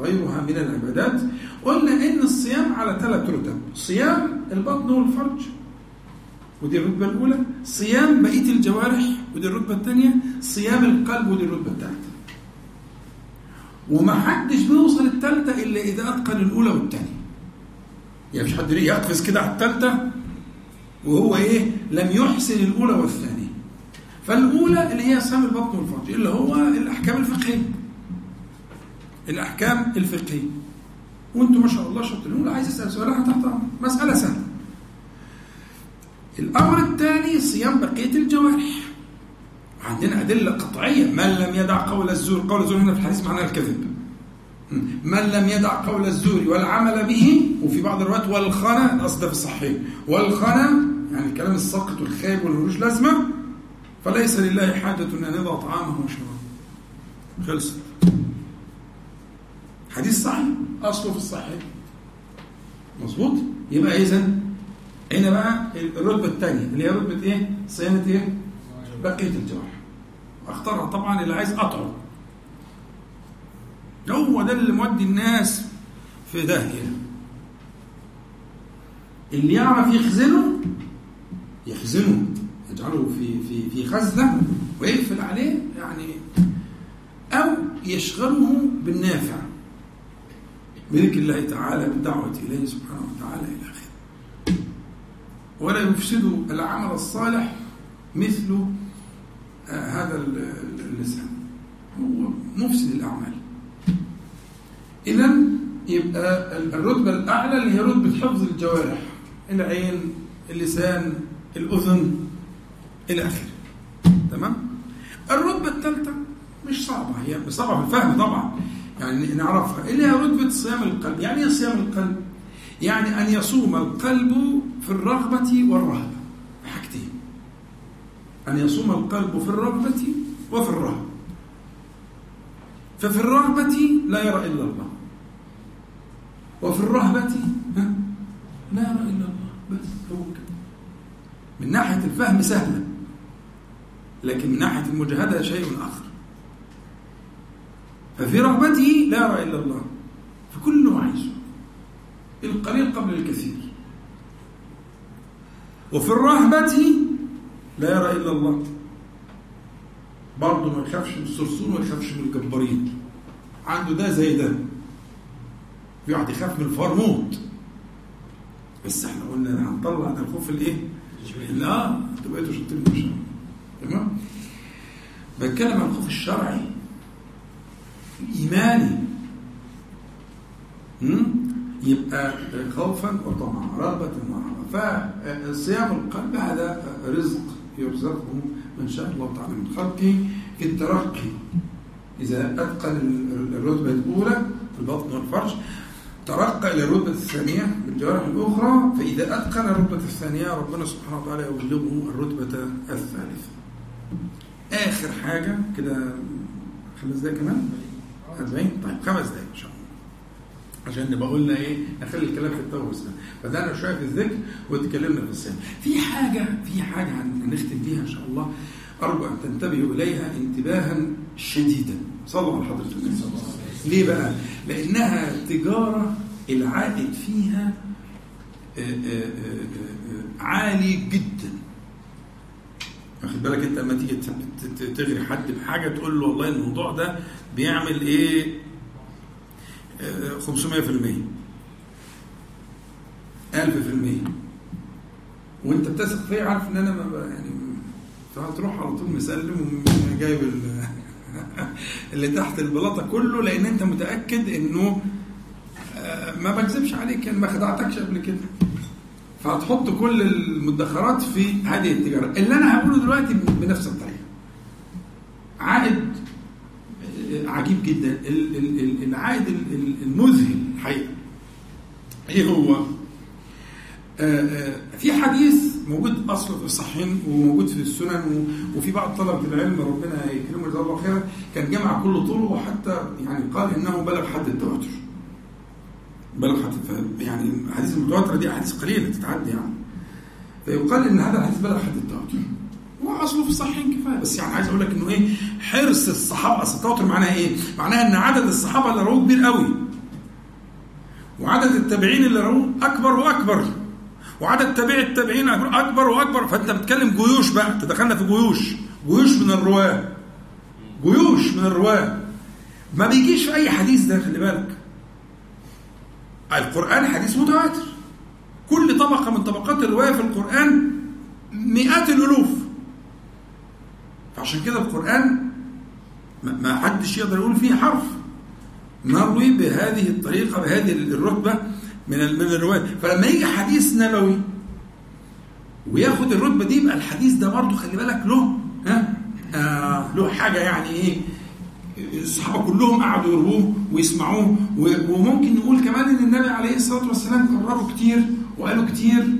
غيرها من العبادات. قلنا إن الصيام على ثلاث رتب صيام البطن والفرج. ودي الرتبه الأولى صيام بقية الجوارح ودي الرتبه الثانية صيام القلب ودي الرتبه الثالثة. وما حدش بيوصل الثالثة إلا إذا أتقن الأولى والثانية. يعني مش حد يقفز كده على الثالثة وهو إيه؟ لم يحسن الأولى والثانية. فالأولى اللي هي صيام البطن والفرج اللي هو الأحكام الفقهية. الأحكام الفقهية. وأنتم ما شاء الله شاطرين. واللي عايز يسال سؤال تحت مسألة سهلة. الأمر الثاني صيام بقية الجوارح. عندنا أدلة قطعية. من لم يدع قول الزور قول الزور هنا في الحديث معناه الكذب. من لم يدع قول الزور والعمل به وفي بعض الروايات والخنا الاصل ده في الصحيح. والخنا يعني الكلام الساقط والخايب والملوش لازمة. فليس لله حاجة أن يضع طعامه وشرابه. خلصت. حديث صحيح أصله في الصحيح. مظبوط؟ يبقى اذا هنا بقى الرتبة الثانية اللي هي رتبة إيه؟ صيانة إيه؟ بقية الجوارح. أختارها طبعا اللي عايز قطعه. هو ده اللي مودي الناس في داهيه اللي يعرف يخزنه يخزنه. يجعله في في في خزنة ويقفل عليه يعني أو يشغله بالنافع. بذكر الله تعالى بالدعوة إليه سبحانه وتعالى إلى آخره. ولا يفسد العمل الصالح مثل آه هذا اللسان هو مفسد الأعمال. إذا يبقى الرتبة الأعلى اللي هي رتبة حفظ الجوارح العين اللسان الأذن إلى آخره. تمام؟ الرتبة الثالثة مش صعبة هي صعبة في الفهم طبعا. يعني نعرفها. اللي هي رتبة صيام القلب. يعني إيه صيام القلب؟ يعني أن يصوم القلب في الرغبة والرهبة. حاجتين. أن يصوم القلب في الرغبة وفي الرهبة. ففي الرغبة لا يرى إلا الله. وفي الرهبة لا يرى إلا الله. بس هو كده. من ناحية الفهم سهلة. لكن من ناحية المجاهدة شيء آخر. ففي رغبته لا يرى إلا الله. في كل ما عايزه القليل قبل الكثير. وفي الرهبة لا يرى إلا الله. برضه ما يخافش من الصرصور وما يخافش من الجبارين. عنده ده زي ده. في واحد يخاف من الفار موت بس إحنا قلنا هنطلع ده الخوف الإيه؟ لا أنتوا بقيتوا شاطرين شاء الله تمام؟ بتكلم عن الخوف الشرعي الإيماني. مم؟ يبقى خوفا وطمعا رغبة ورهبة فصيام القلب هذا رزق يرزقه من شاء الله تعالى من خلقه في الترقي. إذا أتقن الرتبة الأولى في البطن والفرج ترقى إلى الرتبة الثانية بالجوارح الأخرى فإذا أتقن الرتبة الثانية ربنا سبحانه وتعالى يبلغه الرتبة الثالثة. آخر حاجة كده خمس دقايق كمان؟ 40 طيب خمس دقايق إن شاء الله. عشان نبقى قلنا إيه؟ نخلي الكلام في التوس ده بدانا شوية في الذكر واتكلمنا في الصيام في حاجة في حاجة هنختم بيها إن شاء الله. أرجو أن تنتبهوا إليها انتباها شديدا. صلوا على حضرة النبي صلى الله عليه وسلم. ليه بقى؟ لأنها تجارة العائد فيها آآ آآ آآ عالي جدا. واخد بالك أنت لما تيجي تغري حد بحاجة تقول له والله الموضوع ده بيعمل إيه؟ 500% 1000% وانت بتثق فيا عارف ان أنا ما يعني فهتروح على طول مسلم وجايب اللي تحت البلاطة كله لأن انت متأكد انه ما بكذبش عليك يعني ما خدعتكش قبل كده. فهتحط كل المدخرات في هذه التجارة. اللي أنا هقوله دلوقتي بنفس الطريقة. عائد عجيب جدا العائد المذهل الحقيقة إيه هو؟ في حديث موجود أصله في الصحيحين وموجود في السنن وفي بعض طلبة العلم ربنا يكرمه جزاه الله خيرا كان جمع كل طرقه وحتى يعني قال إنه بلغ حد التواتر. بلغ حد يعني الحديث المتواتره دي أحاديث قليلة تتعدى يعني. فيقال إن هذا الحديث بلغ حد التواتر. واصله في الصحيحين كفاية. بس يعني عايز أقول لك إنه إيه حرص الصحابة أصل التواتر معناها إيه؟ معناها إن عدد الصحابة اللي رووه كبير قوي. وعدد التابعين اللي رووه أكبر وأكبر. وعدد تابعي التابعين أكبر وأكبر. فأنت بتتكلم جيوش بقى. تدخلنا في جيوش. جيوش من الرواة. جيوش من الرواة. ما بيجيش في أي حديث ده خلي بالك. القرآن حديث متواتر. كل طبقة من طبقات الرواية في القرآن مئات الألوف. فعشان كده القرآن ما حدش يقدر يقول فيه حرف. نروي بهذه الطريقة بهذه الرتبة من من الرواية. فلما يجي حديث نبوي وياخد الرتبة دي يبقى الحديث ده برضه خلي بالك له ها؟ آه له حاجة يعني إيه؟ الصحابة كلهم قعدوا يرووه ويسمعوه. وممكن نقول كمان إن النبي عليه الصلاة والسلام كرروا كتير وقالوا كتير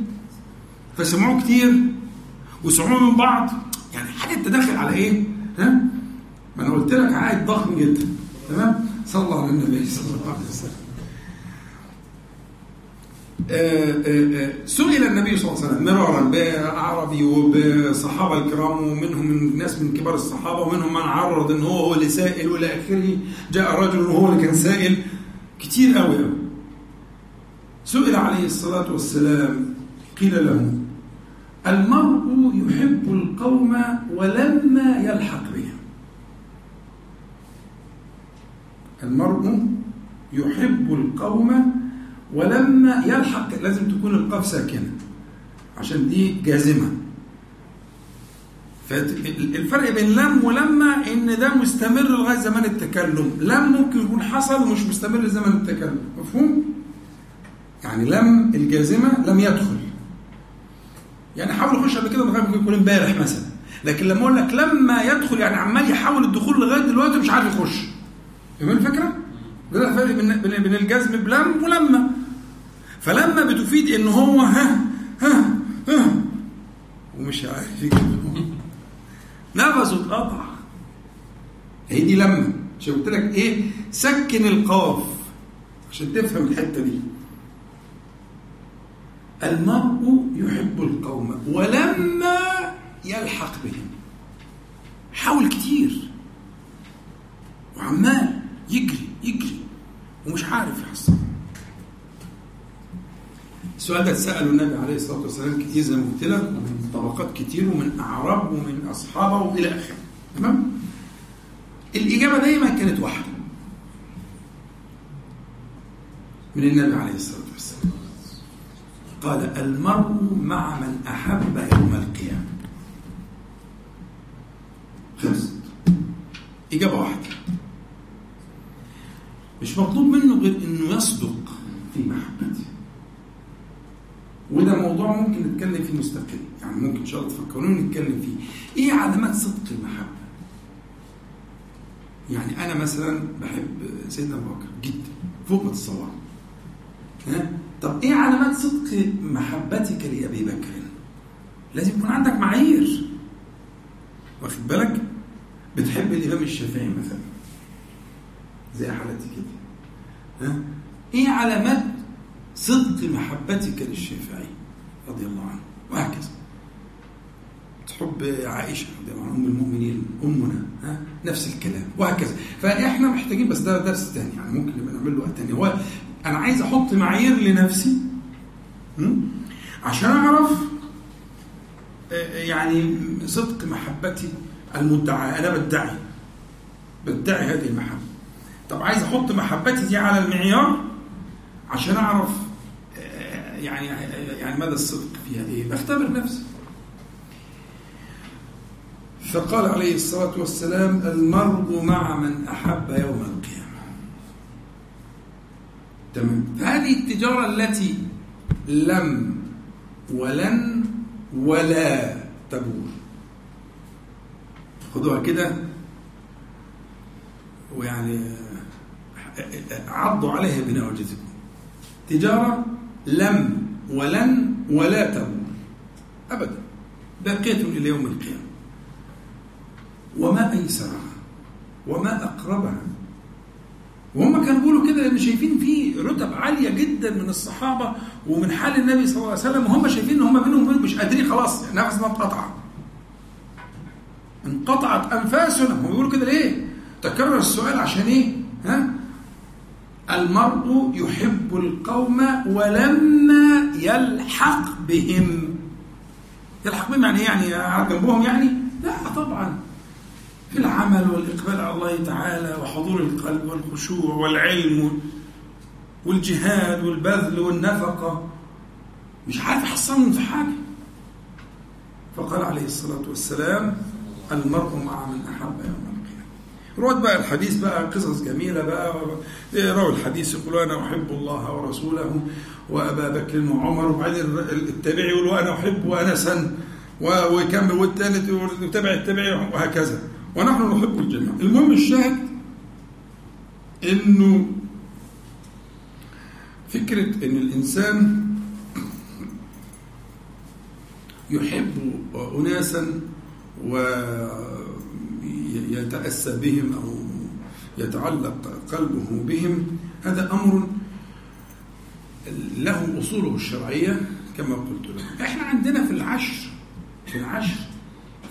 فسمعوه كتير وسمعوه من بعض. يعني حاجة تدخل على إيه؟ ها؟ ما أنا قلت لك عائد ضخم جدا تمام؟ صلى على النبي صلى الله عليه وسلم. سئل النبي صلى الله عليه وسلم مرارا بعربي وبصحابة الكرام ومنهم من ناس من كبار الصحابة ومنهم من عرض إن هو هو اللي سائل وإلى آخره جاء رجل وهو اللي كان سائل كتير قوي قوي. سئل عليه الصلاة والسلام قيل له المرء يحب القوم ولما يلحق بهم. المرء يحب القوم ولما يلحق لازم تكون القاف ساكنة عشان دي جازمة. فالفرق بين لم ولما إن ده مستمر لغاية زمان التكلم. لم ممكن يكون حصل ومش مستمر لزمن التكلم. مفهوم؟ يعني لم الجازمة لم يدخل. يعني حاول يخش قبل كده ممكن يكون امبارح مثلا. لكن لما أقول لك لما يدخل يعني عمال يحاول الدخول لغاية دلوقتي مش عارف يخش. فاهم الفكرة؟ ده الفرق بين بين الجزم بلم ولما فلما بتفيد إن هو ها ها ها ومش عارف نفسه اتقطع هي دي لما مش قلت لك إيه؟ سكن القاف. عشان تفهم الحتة دي. المرء يحب القوم ولما يلحق بهم. حاول كتير. وعمال يجري يجري. ومش عارف يحصل. السؤال ده اتسأله النبي عليه الصلاة والسلام كتير زي ما قلت لك ومن طبقات كتير ومن أعراب ومن أصحابه وإلى آخره. تمام؟ الإجابة دايما كانت واحدة. من النبي عليه الصلاة والسلام. قال المرء مع من أحب يوم القيامة. خلصت إجابة واحدة. مش مطلوب منه غير إنه يصدق في محبته. وده موضوع ممكن نتكلم فيه مستقل. يعني ممكن إن شاء الله تفكروني نتكلم فيه. إيه علامات صدق المحبة؟ يعني أنا مثلا بحب سيدنا أبو بكر جدا فوق ما تتصور. ها؟ طب إيه علامات صدق محبتك لأبي بكر؟ لازم يكون عندك معايير. واخد بالك؟ بتحب الإمام الشافعي مثلا؟ زي حالتي كده. ها؟ إيه علامات صدق محبتك للشافعي رضي الله عنه؟ وهكذا. تحب عائشة رضي الله عنها أم المؤمنين أمنا ها؟ نفس الكلام. وهكذا. فإحنا محتاجين بس ده درس تاني يعني ممكن نبقى نعمل له وقت تاني. هو أنا عايز أحط معايير لنفسي? عشان أعرف آه، يعني صدق محبتي المدعى أنا بدعي بدعي هذه المحبة. طب عايز أحط محبتي دي على المعيار عشان أعرف آه، يعني يعني مدى الصدق فيها إيه بختبر نفسي. فقال عليه الصلاة والسلام المرء مع من أحب يوم القيامة. تمام فهذه التجارة التي لم ولن ولا تبور. خدوها كده. ويعني عضوا عليها بنواجذكم تجارة لم ولن ولا تبور. أبدا. باقية إلى يوم القيامة. وما أيسرها وما أقربها. وهم كانوا بيقولوا كده لأن شايفين في رتب عالية جدا من الصحابة ومن حال النبي صلى الله عليه وسلم وهم شايفين إن هم منهم مش قادرين خلاص نفسنا انقطع انقطعت انفاسنا هم بيقولوا كده ليه؟ تكرر السؤال عشان إيه؟ ها؟ المرء يحب القوم ولما يلحق بهم يلحق بهم يعني إيه؟ يعني جنبهم يعني؟ لا طبعا العمل والإقبال على الله تعالى وحضور القلب والخشوع والعلم والجهاد والبذل والنفقة. مش عارف يحصلهم في حاجة. فقال عليه الصلاة والسلام المرء مع من أحب يوم القيامة. روت بقى الحديث بقى قصص جميلة بقى. رووا الحديث يقولوا أنا أحب الله ورسوله وأبا بكر وعمر وبعدين التابعي يقول وأنا أحب أنسا ويكمل والثالث يتابع التابعي وهكذا. ونحن نحب الجميع. المهم الشاهد إنه فكرة إن الإنسان يحب اناسا ويتأسى بهم أو يتعلق قلبه بهم هذا أمر له أصوله الشرعية كما قلت لكم. إحنا عندنا في العشر في العشر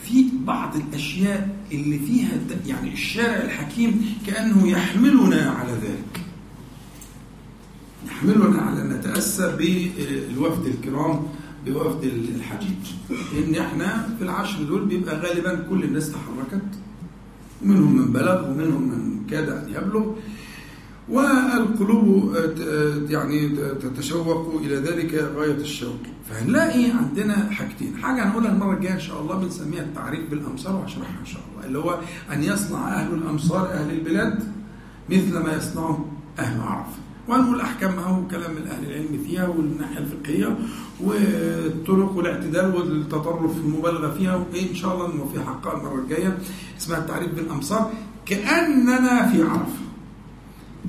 في بعض الأشياء اللي فيها يعني الشارع الحكيم كأنه يحملنا على ذلك. يحملنا على أن نتأسى بالوفد الكرام بوفد الحجيج. لأن إحنا في العشر دول بيبقى غالبا كل الناس تحركت ومنهم من بلغ ومنهم من كاد أن يبلغ والقلوب يعني تتشوق إلى ذلك غاية الشوق. فهنلاقي عندنا حاجتين. حاجة هنقولها المرة الجاية إن شاء الله بنسميها التعريف بالأمصار وهشرحها إن شاء الله. اللي هو أن يصنع أهل الأمصار أهل البلاد مثل ما يصنعه أهل عرفة. وهنقول احكامها وكلام من أهل العلم فيها والناحية الفقهية والطرق والاعتدال والتطرف المبالغة فيها. وايه ان شاء الله نوفي حقها المرة الجاية اسمها التعريف بالأمصار. كأننا في عرفة.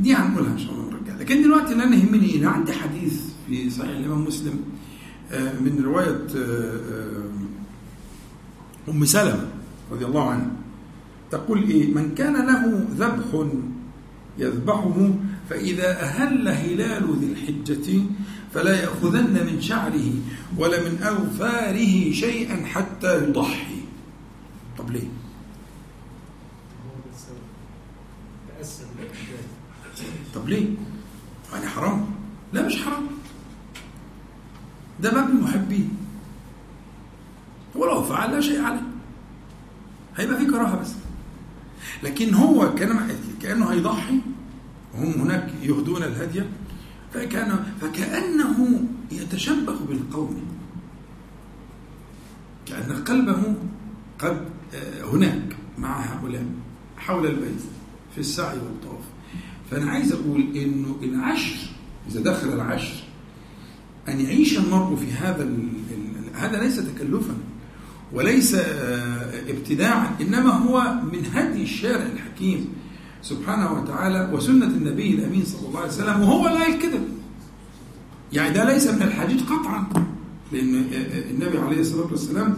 دي هنقولها إن شاء الله الجايه لكن دلوقتي اللي أنا يهمني أنا عندي حديث في صحيح الإمام مسلم من رواية أم سلمة رضي الله عنها. تقول إيه؟ من كان له ذبح يذبحه فإذا أهل هلال ذي الحجة فلا يأخذن من شعره ولا من أظفاره شيئا حتى يضحي. طب ليه؟ هو ده السبب تأثر بالأحداث طب ليه؟ يعني حرام؟ لا مش حرام. ده باب المحبين. ولو فعل لا شيء عليه. هيبقى في كراهة بس. لكن هو كان كأنه هيضحي وهم هناك يهدون الهدي فكان فكأنه يتشبه بالقوم. كأن قلبه قد آه، هناك مع هؤلاء حول البيت في السعي والطواف. فأنا عايز أقول إنه العشر إذا دخل العشر أن يعيش المرء في هذا. هذا ليس تكلفا وليس آه، ابتداعا إنما هو من هدي الشارع الحكيم سبحانه وتعالى وسنة النبي الأمين صلى الله عليه وسلم وهو لا قال كده يعني ده ليس من الحديث قطعا لأن آه، آه، النبي عليه الصلاة والسلام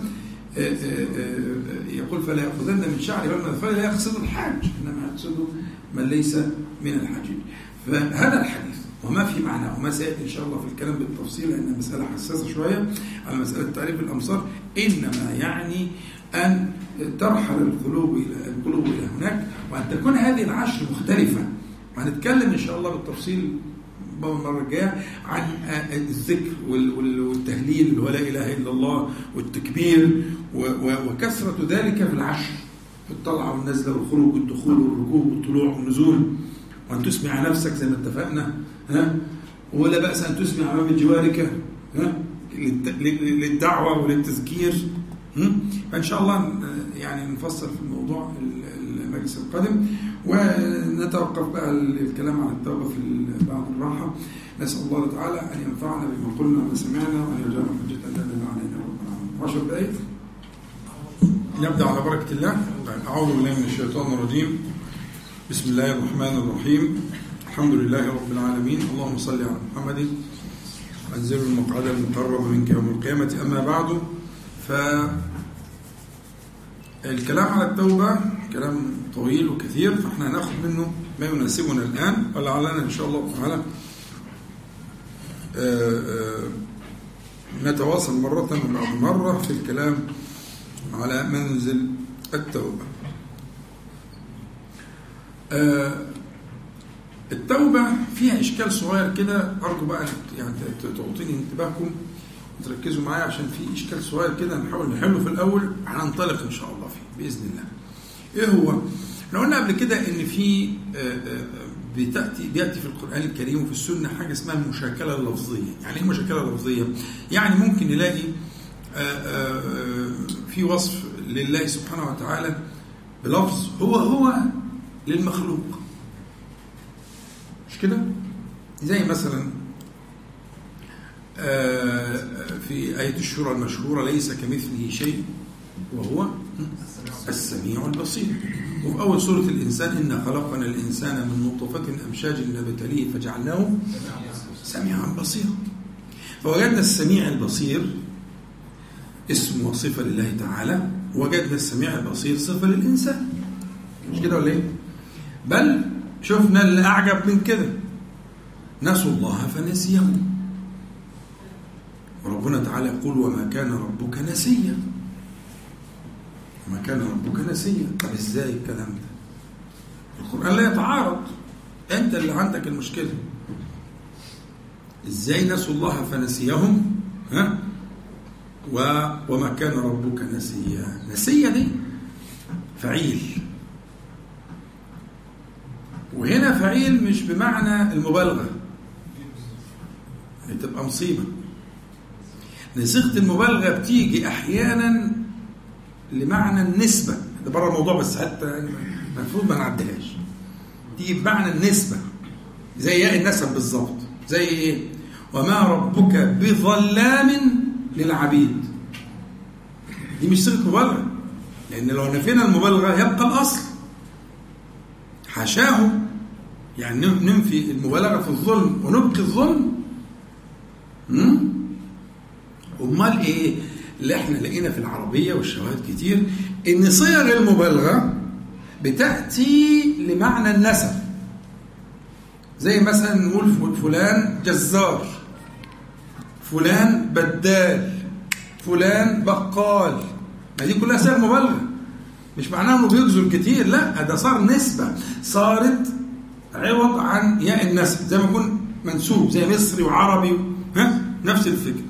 يقول فلا يأخذن من شعر ولا يقصد الحاج إنما يقصد من ليس من الحاجين فهذا الحديث وما في معناه وما سيأتي إن شاء الله في الكلام بالتفصيل لأن مساله حساسة شوية على مسألة تعريف الامصار إنما يعني أن ترحل القلوب إلى القلوب إلى هناك وأن تكون هذه العشر مختلفة. وهنتكلم إن شاء الله بالتفصيل المره الجايه عن الذكر وال- وال- والتهليل ولا إله إلا الله والتكبير وكثرة ذلك في العشر. في الطلعة والنزله والخروج والدخول والركوب والطلوع والنزول. وأن تسمع نفسك زي ما اتفقنا ها؟ ولا بأس أن تسمع امام جوارك ها؟ للدعوة وللتذكير؟ فإن شاء الله ن- يعني نفصل في الموضوع ال- المجلس القادم. ونتوقف بقى الكلام عن التوبة في بعد الراحة. نسأل الله تعالى أن ينفعنا بما قلنا وما سمعنا وأن يجعل حجه لنا علينا رب العالمين 10 دقائق نبدأ على بركة الله. أعوذ بالله من الشيطان الرجيم. بسم الله الرحمن الرحيم. الحمد لله رب العالمين. اللهم صل على محمد. أنزل المقعد المقرب منك يوم القيامة. أما بعد ف الكلام على التوبة كلام طويل وكثير فإحنا هناخد منه ما يناسبنا الآن ولعلنا إن شاء الله تعالى آه، آه، نتواصل مرة بعد مرة في الكلام على منزل التوبة آه، التوبة فيها إشكال صغير كده أرجو بقى يعني تعطيني انتباهكم وتركزوا معايا عشان في إشكال صغير كده نحاول نحله في الأول هننطلق إن شاء الله فيه بإذن الله. إيه هو؟ إحنا قلنا قبل كده إن في آه، آه، بتأتي بيأتي في القرآن الكريم وفي السنة حاجة اسمها المشاكلة اللفظية، يعني إيه المشاكلة اللفظية؟ يعني ممكن نلاقي آه، آه، آه، في وصف لله سبحانه وتعالى بلفظ هو هو للمخلوق. مش كده؟ زي مثلا آه، في آية الشورى المشهورة ليس كمثله شيء وهو السميع البصير. وفي أول سورة الإنسان إنا خلقنا الإنسان من نطفة أمشاج نبتليه فجعلناه سميعا بصيرا. فوجدنا السميع البصير اسم وصفة لله تعالى. وجدنا السميع البصير صفة للإنسان. مش كده ولا إيه؟ بل شفنا اللي أعجب من كده. نسوا الله فنسيهم. وربنا تعالى يقول وما كان ربك نسيا. وما كان ربك نسيا طب إزاي الكلام ده؟ القرآن لا يتعارض. أنت اللي عندك المشكلة. إزاي نسوا الله فنسيهم؟ ها؟ و وما كان ربك نسيا. نسيا دي فعيل. وهنا فعيل مش بمعنى المبالغة. تبقى مصيبة. صيغه المبالغة بتيجي أحيانا لمعنى النسبة. ده بره الموضوع بس حتى المفروض ما نعديهاش تيجي بمعنى النسبة. زي ياء النسب بالظبط. زي إيه؟ وما ربك بظلام للعبيد. دي مش صيغة مبالغة. لأن لو نفينا المبالغة يبقى الأصل. حاشاه يعني ننفي المبالغة في الظلم ونبقي الظلم. أمال إيه؟ اللي إحنا لقينا في العربية والشواهد كتير إن صيغ المبالغة بتأتي لمعنى النسب. زي مثلا نقول فلان جزار فلان بدال فلان بقال. ما دي كلها صيغ مبالغة. مش معناها إنه بيبذل كتير لا ده صار نسبة. صارت عوض عن ياء النسب زي ما يكون منسوب زي مصري وعربي ها نفس الفكرة.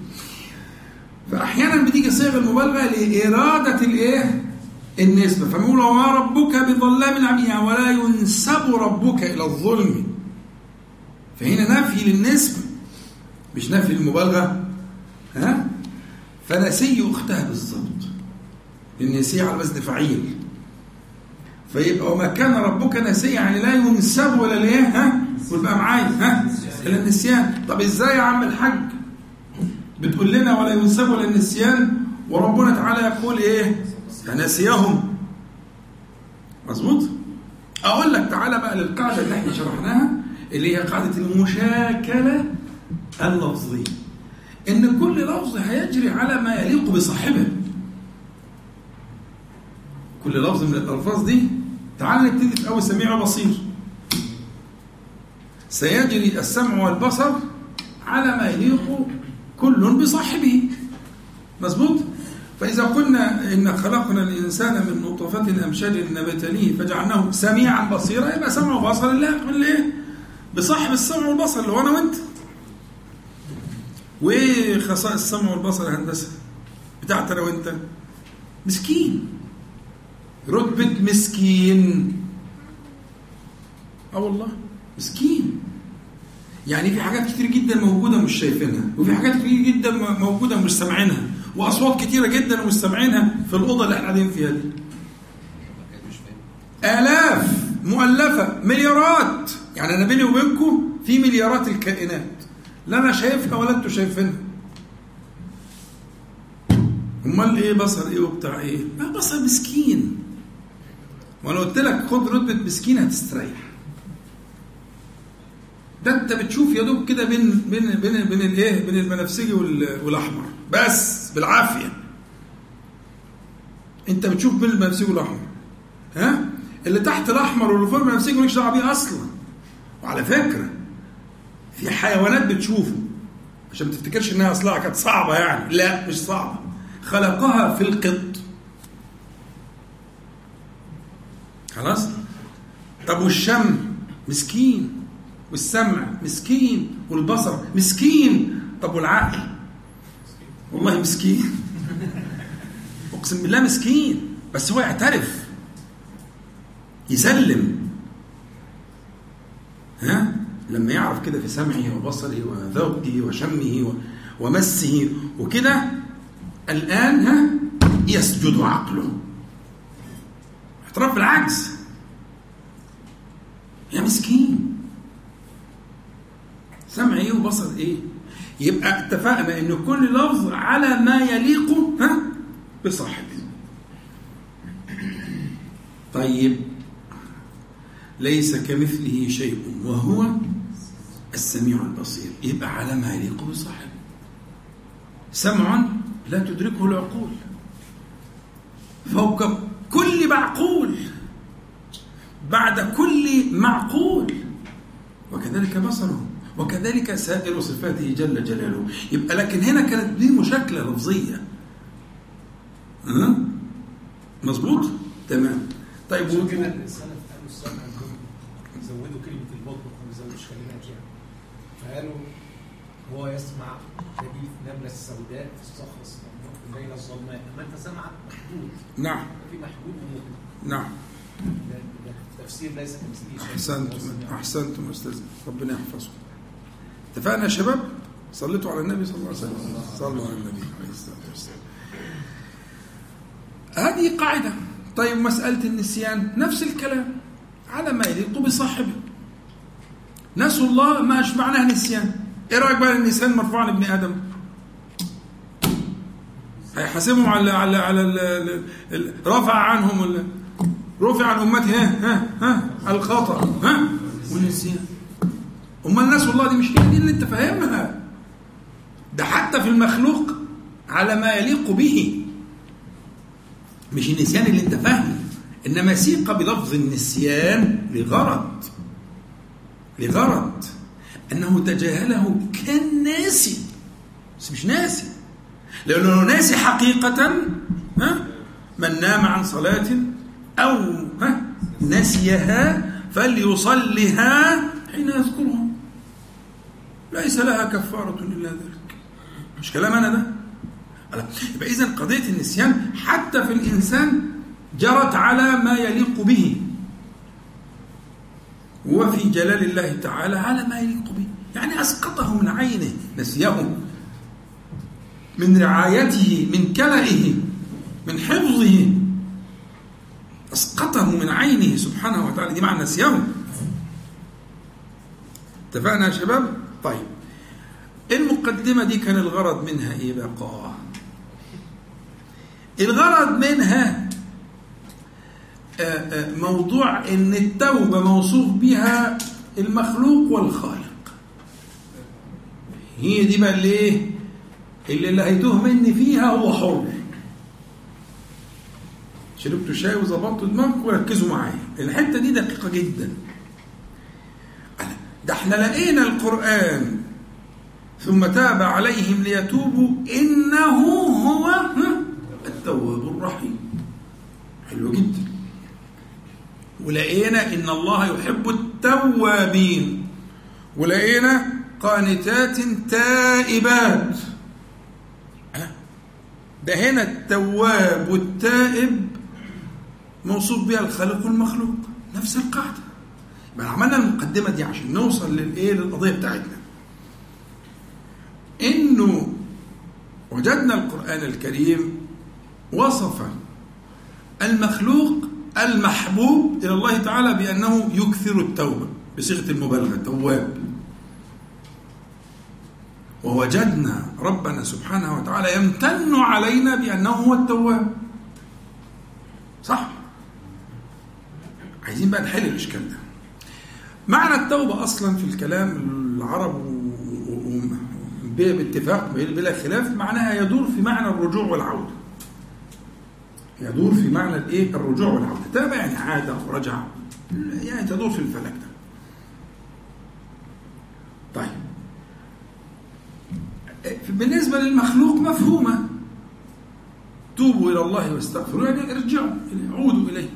فأحيانا بتيجي صيغ المبالغة لإرادة الإيه؟ النسبة. فبيقول وما ربك بظلام العبيد يعني ولا ينسب ربك إلى الظلم فهنا نفي للنسبه مش نفي للمبالغة. ها؟ فنسي اختها بالظبط النسي على وزن فعيل فيبقى وما كان ربك نسيا يعني لا ينسب ولا ليه ها؟ ويبقى معايا ها؟ إلى النسيان طب إزاي يا عم الحاج بتقول لنا ولا ينسب ولا النسيان وربنا تعالى يقول إيه؟ فنسيهم مظبوط؟ أقول لك تعالى بقى للقاعدة اللي إحنا شرحناها اللي هي قاعدة المشاكلة اللفظية. إن كل لفظ هيجري على ما يليق بصاحبه. كل لفظ من الألفاظ دي تعال نبتدي في أول سميع وبصير. سيجري السمع والبصر على ما يليق كل بصاحبه مظبوط فإذا قلنا إن خلقنا الإنسان من نطفة أمشاج نبتليه فجعلناه سميعا بصيرا يبقى سمع وبصر من إيه؟ بصاحب السمع والبصر اللي هو أنا وأنت. وإيه خصائص السمع والبصر يا هندسة؟ بتاعت أنا وأنت؟ مسكين. رتبة مسكين. أه والله مسكين. يعني في حاجات كتير جدا موجودة مش شايفينها وفي حاجات كتير جدا موجودة مش سامعينها وأصوات كتيرة جدا مش سامعينها في الأوضة اللي إحنا قاعدين فيها دي. آلاف مؤلفة مليارات. يعني أنا بيني وبينكم في مليارات الكائنات. لا أنا شايفها ولا أنتوا شايفينها. أمال إيه بصر إيه وبتاع إيه؟ ما بصر مسكين. وأنا قلت لك خد رتبة مسكين هتستريح. ده انت بتشوف يا دوب كده بين بين بين بين الايه؟ بين البنفسجي وال- والأحمر. بس بالعافية. انت بتشوف بين البنفسجي والأحمر. ها؟ اللي تحت الأحمر واللي فوق البنفسجي مالكش دعوة بيه أصلا. وعلى فكرة في حيوانات بتشوفه. عشان ما تفتكرش إنها أصلها كانت صعبة يعني. لا مش صعبة. خلقها في القط. خلاص؟ طب والشم؟ مسكين. والسمع مسكين والبصر مسكين. طب والعقل؟ والله مسكين. اقسم بالله مسكين. بس هو يعترف. يسلم. ها؟ لما يعرف كده في سمعه وبصره وذوقه وشمه ومسه وكده الآن ها؟ يسجد عقله. اعتراف بالعكس. يا مسكين. سمع إيه وبصر إيه؟ يبقى اتفقنا إن كل لفظ على ما يليق ها؟ بصاحبه. طيب. ليس كمثله شيء وهو السميع البصير. يبقى على ما يليق بصاحبه. سمع لا تدركه العقول. فوق كل معقول بعد كل معقول. وكذلك بصره. وكذلك سائر صفاته جل جلاله. يبقى لكن هنا كانت دي مشاكلة لفظية. ها؟ مظبوط؟ تمام. طيب كده السلف قالوا السمع زودوا كلمة البطن ما زودوش كلمات يعني فقالوا هو يسمع حديث نمله السوداء في الصخر الصماء بين الظلماء أما أنت سمعك محدود. نعم. في محدود ومطلق نعم. ده ده تفسير ليس كمثله أحسنتم أحسنتم أستاذ. ربنا يحفظكم. اتفقنا يا شباب؟ صليتوا على النبي صلى الله عليه وسلم. صلوا على النبي عليه الصلاة والسلام. هذه قاعدة. طيب مسألة النسيان نفس الكلام. على ما يليق بصاحبه. نسوا الله ما إيش معناها نسيان. إيه رأيك بقى النسيان مرفوع عن ابن آدم؟ هيحاسبهم على على على رفع عنهم رفع عن امته ها ها ها الخطأ. ها؟ والنسيان. أمال الناس والله دي مش هي دي اللي أنت فاهمها؟ ده حتى في المخلوق على ما يليق به. مش النسيان اللي أنت فاهمه إنما سيق بلفظ النسيان لغرض لغرض. أنه تجاهله كان ناسي بس مش ناسي. لأنه لو ناسي حقيقة ها من نام عن صلاة أو ها نسيها فليصلها حين يذكرها ليس لها كفارة إلا ذلك. مش كلام أنا ده. يبقى إذا قضية النسيان حتى في الإنسان جرت على ما يليق به. وفي جلال الله تعالى على ما يليق به. يعني أسقطه من عينه نسيه من رعايته من كلئه من حفظه. أسقطه من عينه سبحانه وتعالى. دي معنى نسيه اتفقنا يا شباب؟ طيب. المقدمة دي كان الغرض منها إيه بقى؟ الغرض منها موضوع إن التوبة موصوف بها المخلوق والخالق. هي دي بقى اللي إيه؟ اللي اللي هيتوه مني فيها هو حر. شربتوا شاي وظبطتوا دماغكم وركزوا معايا. الحتة دي دقيقة جدا. إحنا لقينا القرآن ثم تاب عليهم ليتوبوا إنه هو التواب الرحيم. حلو جدا. ولقينا إن الله يحب التوابين. ولقينا قانتات تائبات. ده هنا التواب والتائب موصوف بها الخالق والمخلوق. نفس القاعدة. يبقى عملنا المقدمة دي عشان نوصل للإيه؟ للقضية بتاعتنا. إنه وجدنا القرآن الكريم وصف المخلوق المحبوب إلى الله تعالى بأنه يكثر التوبة بصيغة المبالغة تواب ووجدنا ربنا سبحانه وتعالى يمتن علينا بأنه هو التواب. صح؟ عايزين بقى نحل الإشكال ده. معنى التوبة أصلا في الكلام العرب باتفاق بلا خلاف معناها يدور في معنى الرجوع والعودة. يدور في معنى الإيه؟ الرجوع والعودة. تاب يعني عاد أو رجع يعني تدور في الفلك ده. طيب. بالنسبة للمخلوق مفهومة. توبوا إلى الله واستغفروا يعني ارجعوا عودوا إليه.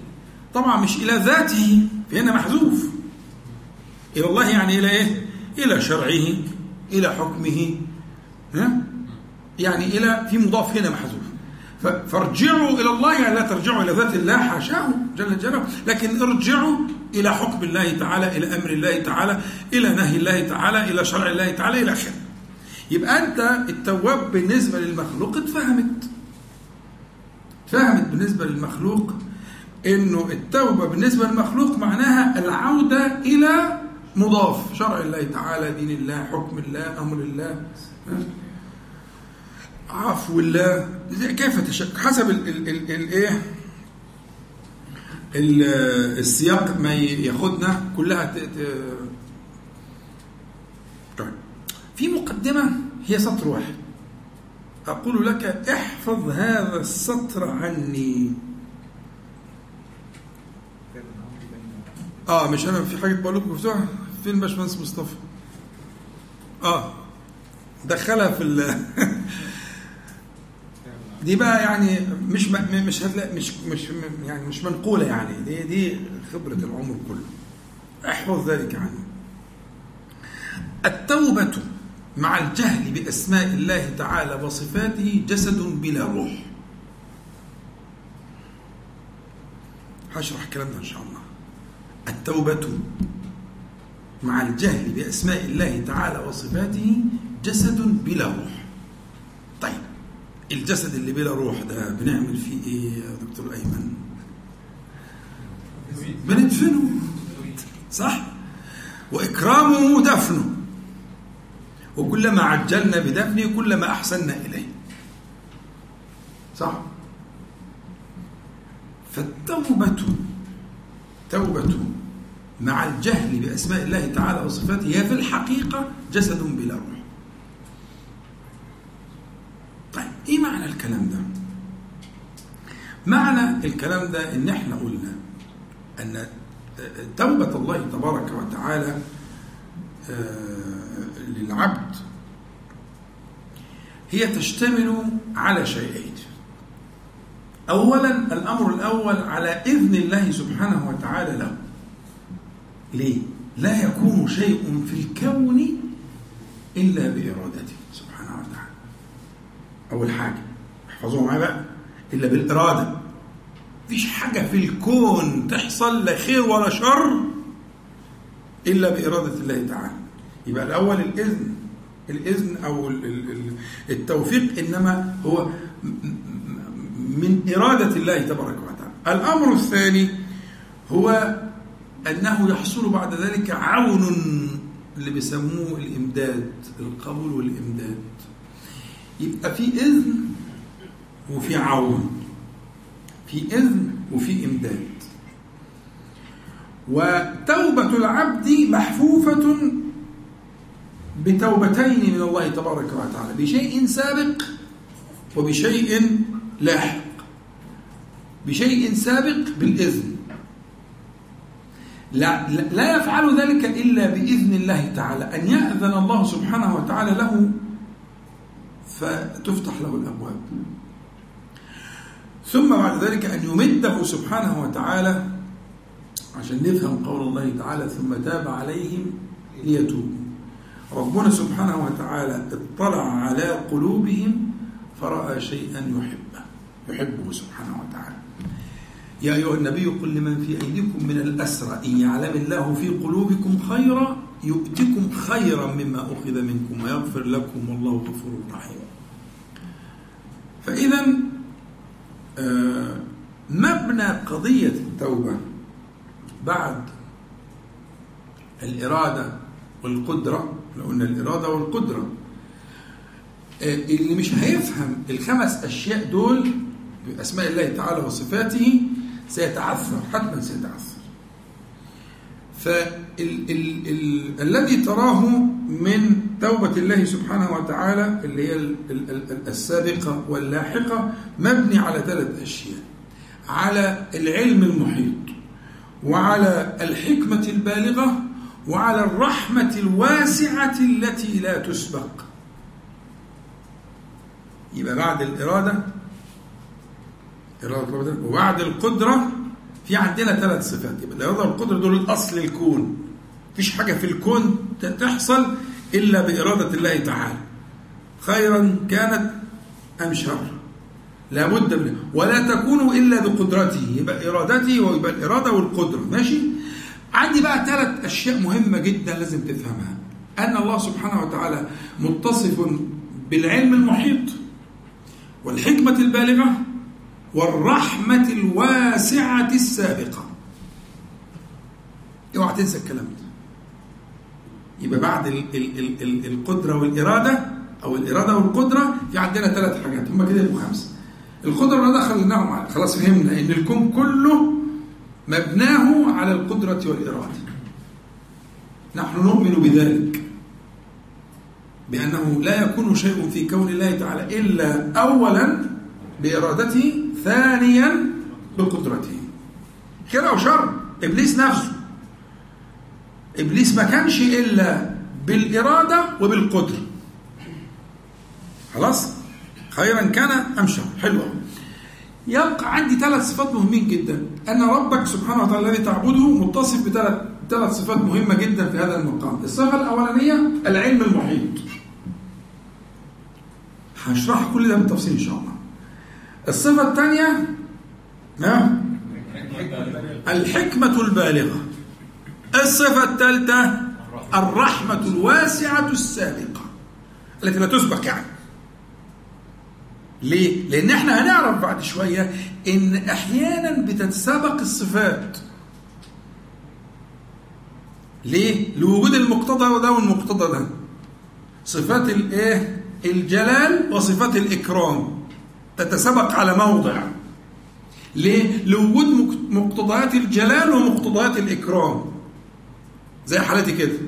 طبعا مش إلى ذاته فهنا محذوف. إلى الله يعني إلى إيه؟ إلى شرعه إلى حكمه ها؟ يعني إلى في مضاف هنا محذوف فارجعوا إلى الله يعني لا ترجعوا إلى ذات الله حاشاه جل جلاله لكن ارجعوا إلى حكم الله تعالى إلى أمر الله تعالى إلى نهي الله تعالى إلى شرع الله تعالى إلى آخره يبقى أنت التواب بالنسبة للمخلوق اتفهمت اتفهمت بالنسبة للمخلوق إنه التوبة بالنسبة للمخلوق معناها العودة إلى مضاف. شرع الله تعالى دين الله حكم الله أمر الله. عفو الله. كيف تشك حسب الايه السياق ما ياخدنا كلها. طيب. في مقدمة هي سطر واحد. أقول لك احفظ هذا السطر عني. آه مش أنا في حاجة بقول لكم مفتوحة؟ فين باشمهندس مصطفى؟ آه. دخلها في ال دي بقى يعني مش مش هتلاقي مش مش يعني مش منقولة يعني. دي دي خبرة العمر كله. احفظ ذلك عنه. التوبة مع الجهل بأسماء الله تعالى وصفاته جسد بلا روح. هشرح الكلام ده إن شاء الله. التوبة مع الجهل بأسماء الله تعالى وصفاته جسد بلا روح. طيب الجسد اللي بلا روح ده بنعمل فيه إيه يا دكتور أيمن؟ بندفنه. صح؟ وإكرامه دفنه. وكلما عجلنا بدفنه كلما احسنا إليه. صح؟ فالتوبة توبة. مع الجهل بأسماء الله تعالى وصفاته هي في الحقيقة جسد بلا روح. طيب إيه معنى الكلام ده؟ معنى الكلام ده إن إحنا قلنا أن توبة الله تبارك وتعالى آه، للعبد هي تشتمل على شيئين. أولا الأمر الأول على إذن الله سبحانه وتعالى له. ليه؟ لا يكون شيء في الكون إلا بإرادته. سبحانه وتعالى. أول حاجة احفظوها معايا بقى. إلا بالإرادة. مفيش حاجة في الكون تحصل لا خير ولا شر إلا بإرادة الله تعالى. يبقى الأول الإذن. الإذن أو ال- ال- ال- التوفيق إنما هو من إرادة الله تبارك وتعالى. الأمر الثاني هو أنه يحصل بعد ذلك عون اللي بيسموه الإمداد القبول والإمداد. يبقى في إذن وفي عون في إذن وفي إمداد. وتوبة العبد محفوفة بتوبتين من الله تبارك وتعالى بشيء سابق وبشيء لاحق. بشيء سابق بالإذن. لا, لا- يفعل ذلك إلا بإذن الله تعالى. أن يأذن الله سبحانه وتعالى له فتفتح له الأبواب. ثم بعد ذلك أن يمده سبحانه وتعالى عشان نفهم قول الله تعالى ثم تاب عليهم ليتوبوا. ربنا سبحانه وتعالى اطلع على قلوبهم فرأى شيئا يحبه يحبه سبحانه وتعالى. يا أيها النبي قل لمن في أيديكم من الأسرى إن يعلم الله في قلوبكم خيرا يؤتكم خيرا مما أخذ منكم ويغفر لكم والله غفور رحيم. فإذا آه، مبنى قضية التوبة بعد الإرادة والقدرة لو قلنا الإرادة والقدرة آه، اللي مش هيفهم الخمس أشياء دول بأسماء الله تعالى وصفاته سيتعثر حتما سيتعثر. فالذي تراه من توبة الله سبحانه وتعالى اللي هي ال- ال- ال- السابقة واللاحقة مبني على ثلاث أشياء. على العلم المحيط وعلى الحكمة البالغة وعلى الرحمة الواسعة التي لا تسبق. يبقى بعد الإرادة وبعد القدرة في عندنا ثلاث صفات. يبقى الإرادة والقدرة دول الأصل الكون. مفيش حاجة في الكون تحصل إلا بإرادة الله تعالى. خيرا كانت أم شر لابد من ولا تكون إلا بقدرته. يبقى إرادته ويبقى الإرادة والقدرة. ماشي؟ عندي بقى ثلاث أشياء مهمة جدا لازم تفهمها. أن الله سبحانه وتعالى متصف بالعلم المحيط والحكمة البالغة والرحمة الواسعة السابقة. اوعى تنسى الكلام ده. يبقى بعد ال ال ال ال القدرة والإرادة أو الإرادة والقدرة في عندنا ثلاث حاجات. هم كده يبقوا خمسة. القدرة والإرادة خليناهم خلاص فهمنا إن الكون كله مبناه على القدرة والإرادة. نحن نؤمن بذلك. بأنه لا يكون شيء في كون الله تعالى إلا أولا بإرادته ثانيا بقدرته. خير أو شر إبليس نفسه. إبليس ما كانش إلا بالإرادة وبالقدرة خلاص؟ خيرا كان أم شر. حلو أوي. يبقى عندي ثلاث صفات مهمين جدا. أن ربك سبحانه وتعالى الذي تعبده متصف بثلاث ثلاث صفات مهمة جدا في هذا المقام. الصفة الأولانية العلم المحيط. هشرح كل ده بالتفصيل إن شاء الله. الصفة الثانية الحكمة البالغة. الصفة الثالثة الرحمة الواسعة السابقة. التي لا تسبق يعني. ليه؟ لأن إحنا هنعرف بعد شوية إن أحيانا بتتسابق الصفات. ليه؟ لوجود المقتضى ده والمقتضى ده. صفات الإيه؟ الجلال وصفات الإكرام. تتسابق على موضع. ليه؟ لوجود مق- مقتضيات الجلال ومقتضيات الإكرام. زي حالتي كده.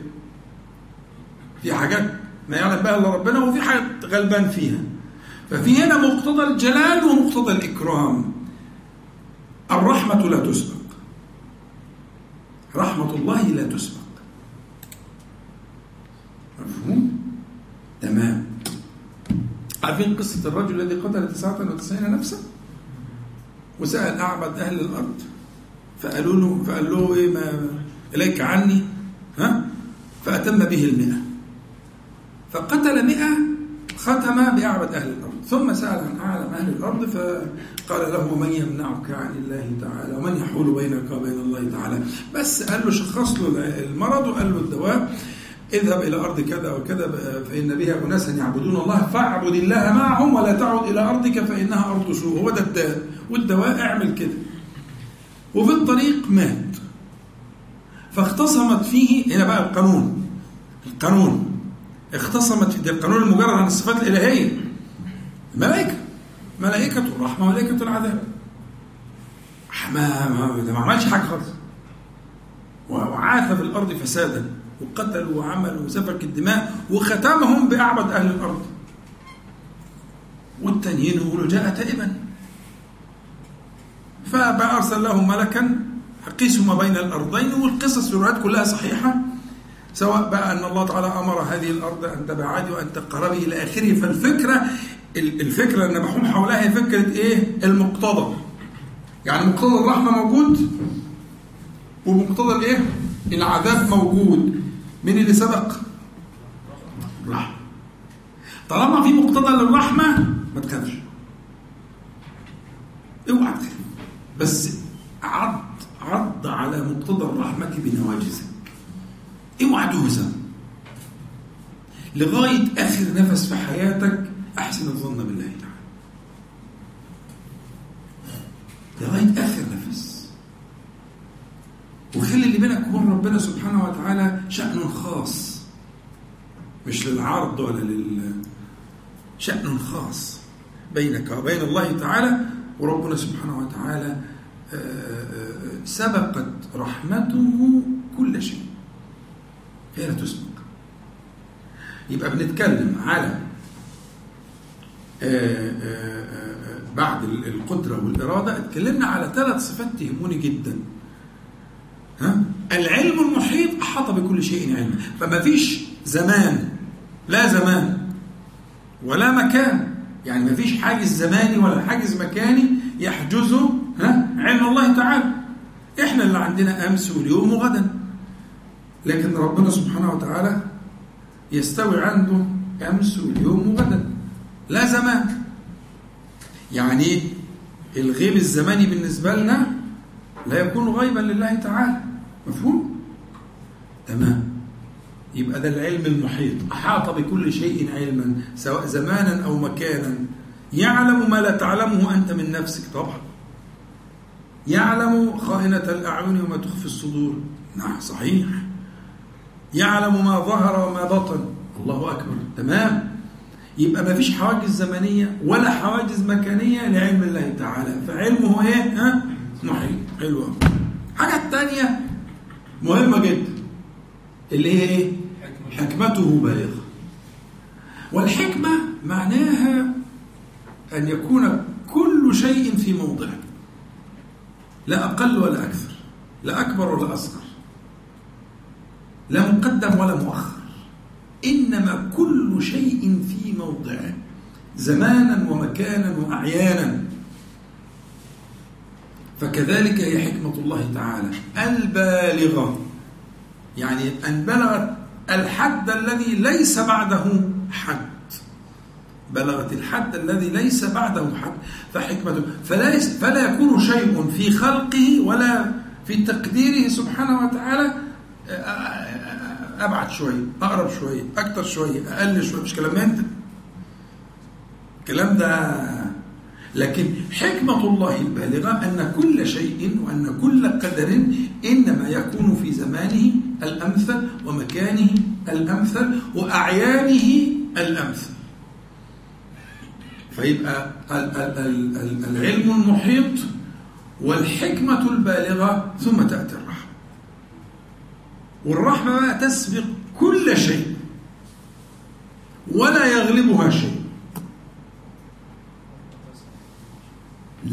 في حاجات ما يعلم بها إلا ربنا وفي حاجات غلبان فيها. ففي هنا مقتضى الجلال ومقتضى الإكرام. الرحمة لا تسبق. رحمة الله لا تسبق. مفهوم؟ تمام. عارفين قصة الرجل الذي قتل 99 نفسا وسأل أعبد أهل الأرض فقالوا له فقال له إيه ما إليك عني ها؟ فأتم به المئة. فقتل مئة ختم بأعبد أهل الأرض. ثم سأل عن أعلم أهل الأرض فقال له من يمنعك عن الله تعالى؟ ومن يحول بينك وبين الله تعالى؟ بس قال له شخص له المرض وقال له الدواء. اذهب إلى أرض كذا وكذا فإن بها أناسا يعبدون الله فاعبد الله معهم ولا تعد إلى أرضك فإنها أرض سوء هو ده الداء والدواء اعمل كده. وفي الطريق مات. فاختصمت فيه هنا بقى القانون. القانون. اختصمت في القانون المجرد عن الصفات الإلهية. ملائكة ملائكة الرحمة وملائكة العذاب. ما ما ما عملش حاجة خالص. وعاث في الأرض فسادا. وقتلوا وعملوا وسفك الدماء وختمهم بأعبد أهل الأرض. والتانيين يقولوا جاء تائبا. فأرسل لهم ملكا قيسوا ما بين الأرضين والقصص الروايات كلها صحيحة. سواء بقى أن الله تعالى أمر هذه الأرض أن تبعدي وأن تقربي إلى آخره. فالفكرة الفكرة اللي محوم حولها هي فكرة إيه؟ المقتضى. يعني مقتضى الرحمة موجود ومقتضى الإيه؟ العذاب موجود. مين اللي سبق؟ الرحمة. طالما في مقتضى للرحمة ما تخافش. اوعى تخاف. بس عض عض على مقتضى الرحمة بنواجذك اوعى تهزم. لغاية آخر نفس في حياتك أحسن الظن بالله تعالى. لغاية آخر نفس. اللي بينك وبين ربنا سبحانه وتعالى شأن خاص. مش للعرض ولا لل شأن خاص بينك وبين الله تعالى. وربنا سبحانه وتعالى سبقت رحمته كل شيء. هي لا تسبق. يبقى بنتكلم على بعد القدرة والإرادة. اتكلمنا على ثلاث صفات تهموني جدا. ها؟ العلم المحيط أحاط بكل شيء علما. فما فيش زمان لا زمان ولا مكان. يعني ما فيش حاجز زماني ولا حاجز مكاني يحجزه ها؟ علم الله تعالى. إحنا اللي عندنا أمس واليوم وغدا. لكن ربنا سبحانه وتعالى يستوي عنده أمس واليوم وغدا. لا زمان. يعني الغيب الزماني بالنسبة لنا لا يكون غيبا لله تعالى. مفهوم؟ تمام. يبقى ده العلم المحيط. أحاط بكل شيء علما سواء زمانا أو مكانا. يعلم ما لا تعلمه أنت من نفسك طبعا. يعلم خائنة الأعين وما تخفي الصدور. نعم صحيح. يعلم ما ظهر وما بطن. الله أكبر. تمام. يبقى ما فيش حواجز زمنية ولا حواجز مكانية لعلم الله تعالى. فعلمه إيه؟ ها؟ محيط حلو حاجة الثانية مهمة جدا اللي هي إيه؟ حكمته بالغة. والحكمة معناها أن يكون كل شيء في موضعه لا أقل ولا أكثر لا أكبر ولا أصغر لا مقدم ولا مؤخر. إنما كل شيء في موضعه زمانا ومكانا وأعيانا. فكذلك هي حكمة الله تعالى. البالغة. يعني أن بلغت الحد الذي ليس بعده حد. بلغت الحد الذي ليس بعده حد. فحكمته فلا فلا يكون شيء في خلقه ولا في تقديره سبحانه وتعالى أبعد شوية أقرب شوية أكثر شوية أقل شوية مش كلام انت الكلام ده لكن حكمة الله البالغة أن كل شيء وأن كل قدر إنما يكون في زمانه الأمثل ومكانه الأمثل وأعيانه الأمثل. فيبقى العلم المحيط والحكمة البالغة ثم تأتي الرحمة. والرحمة بقى تسبق كل شيء ولا يغلبها شيء.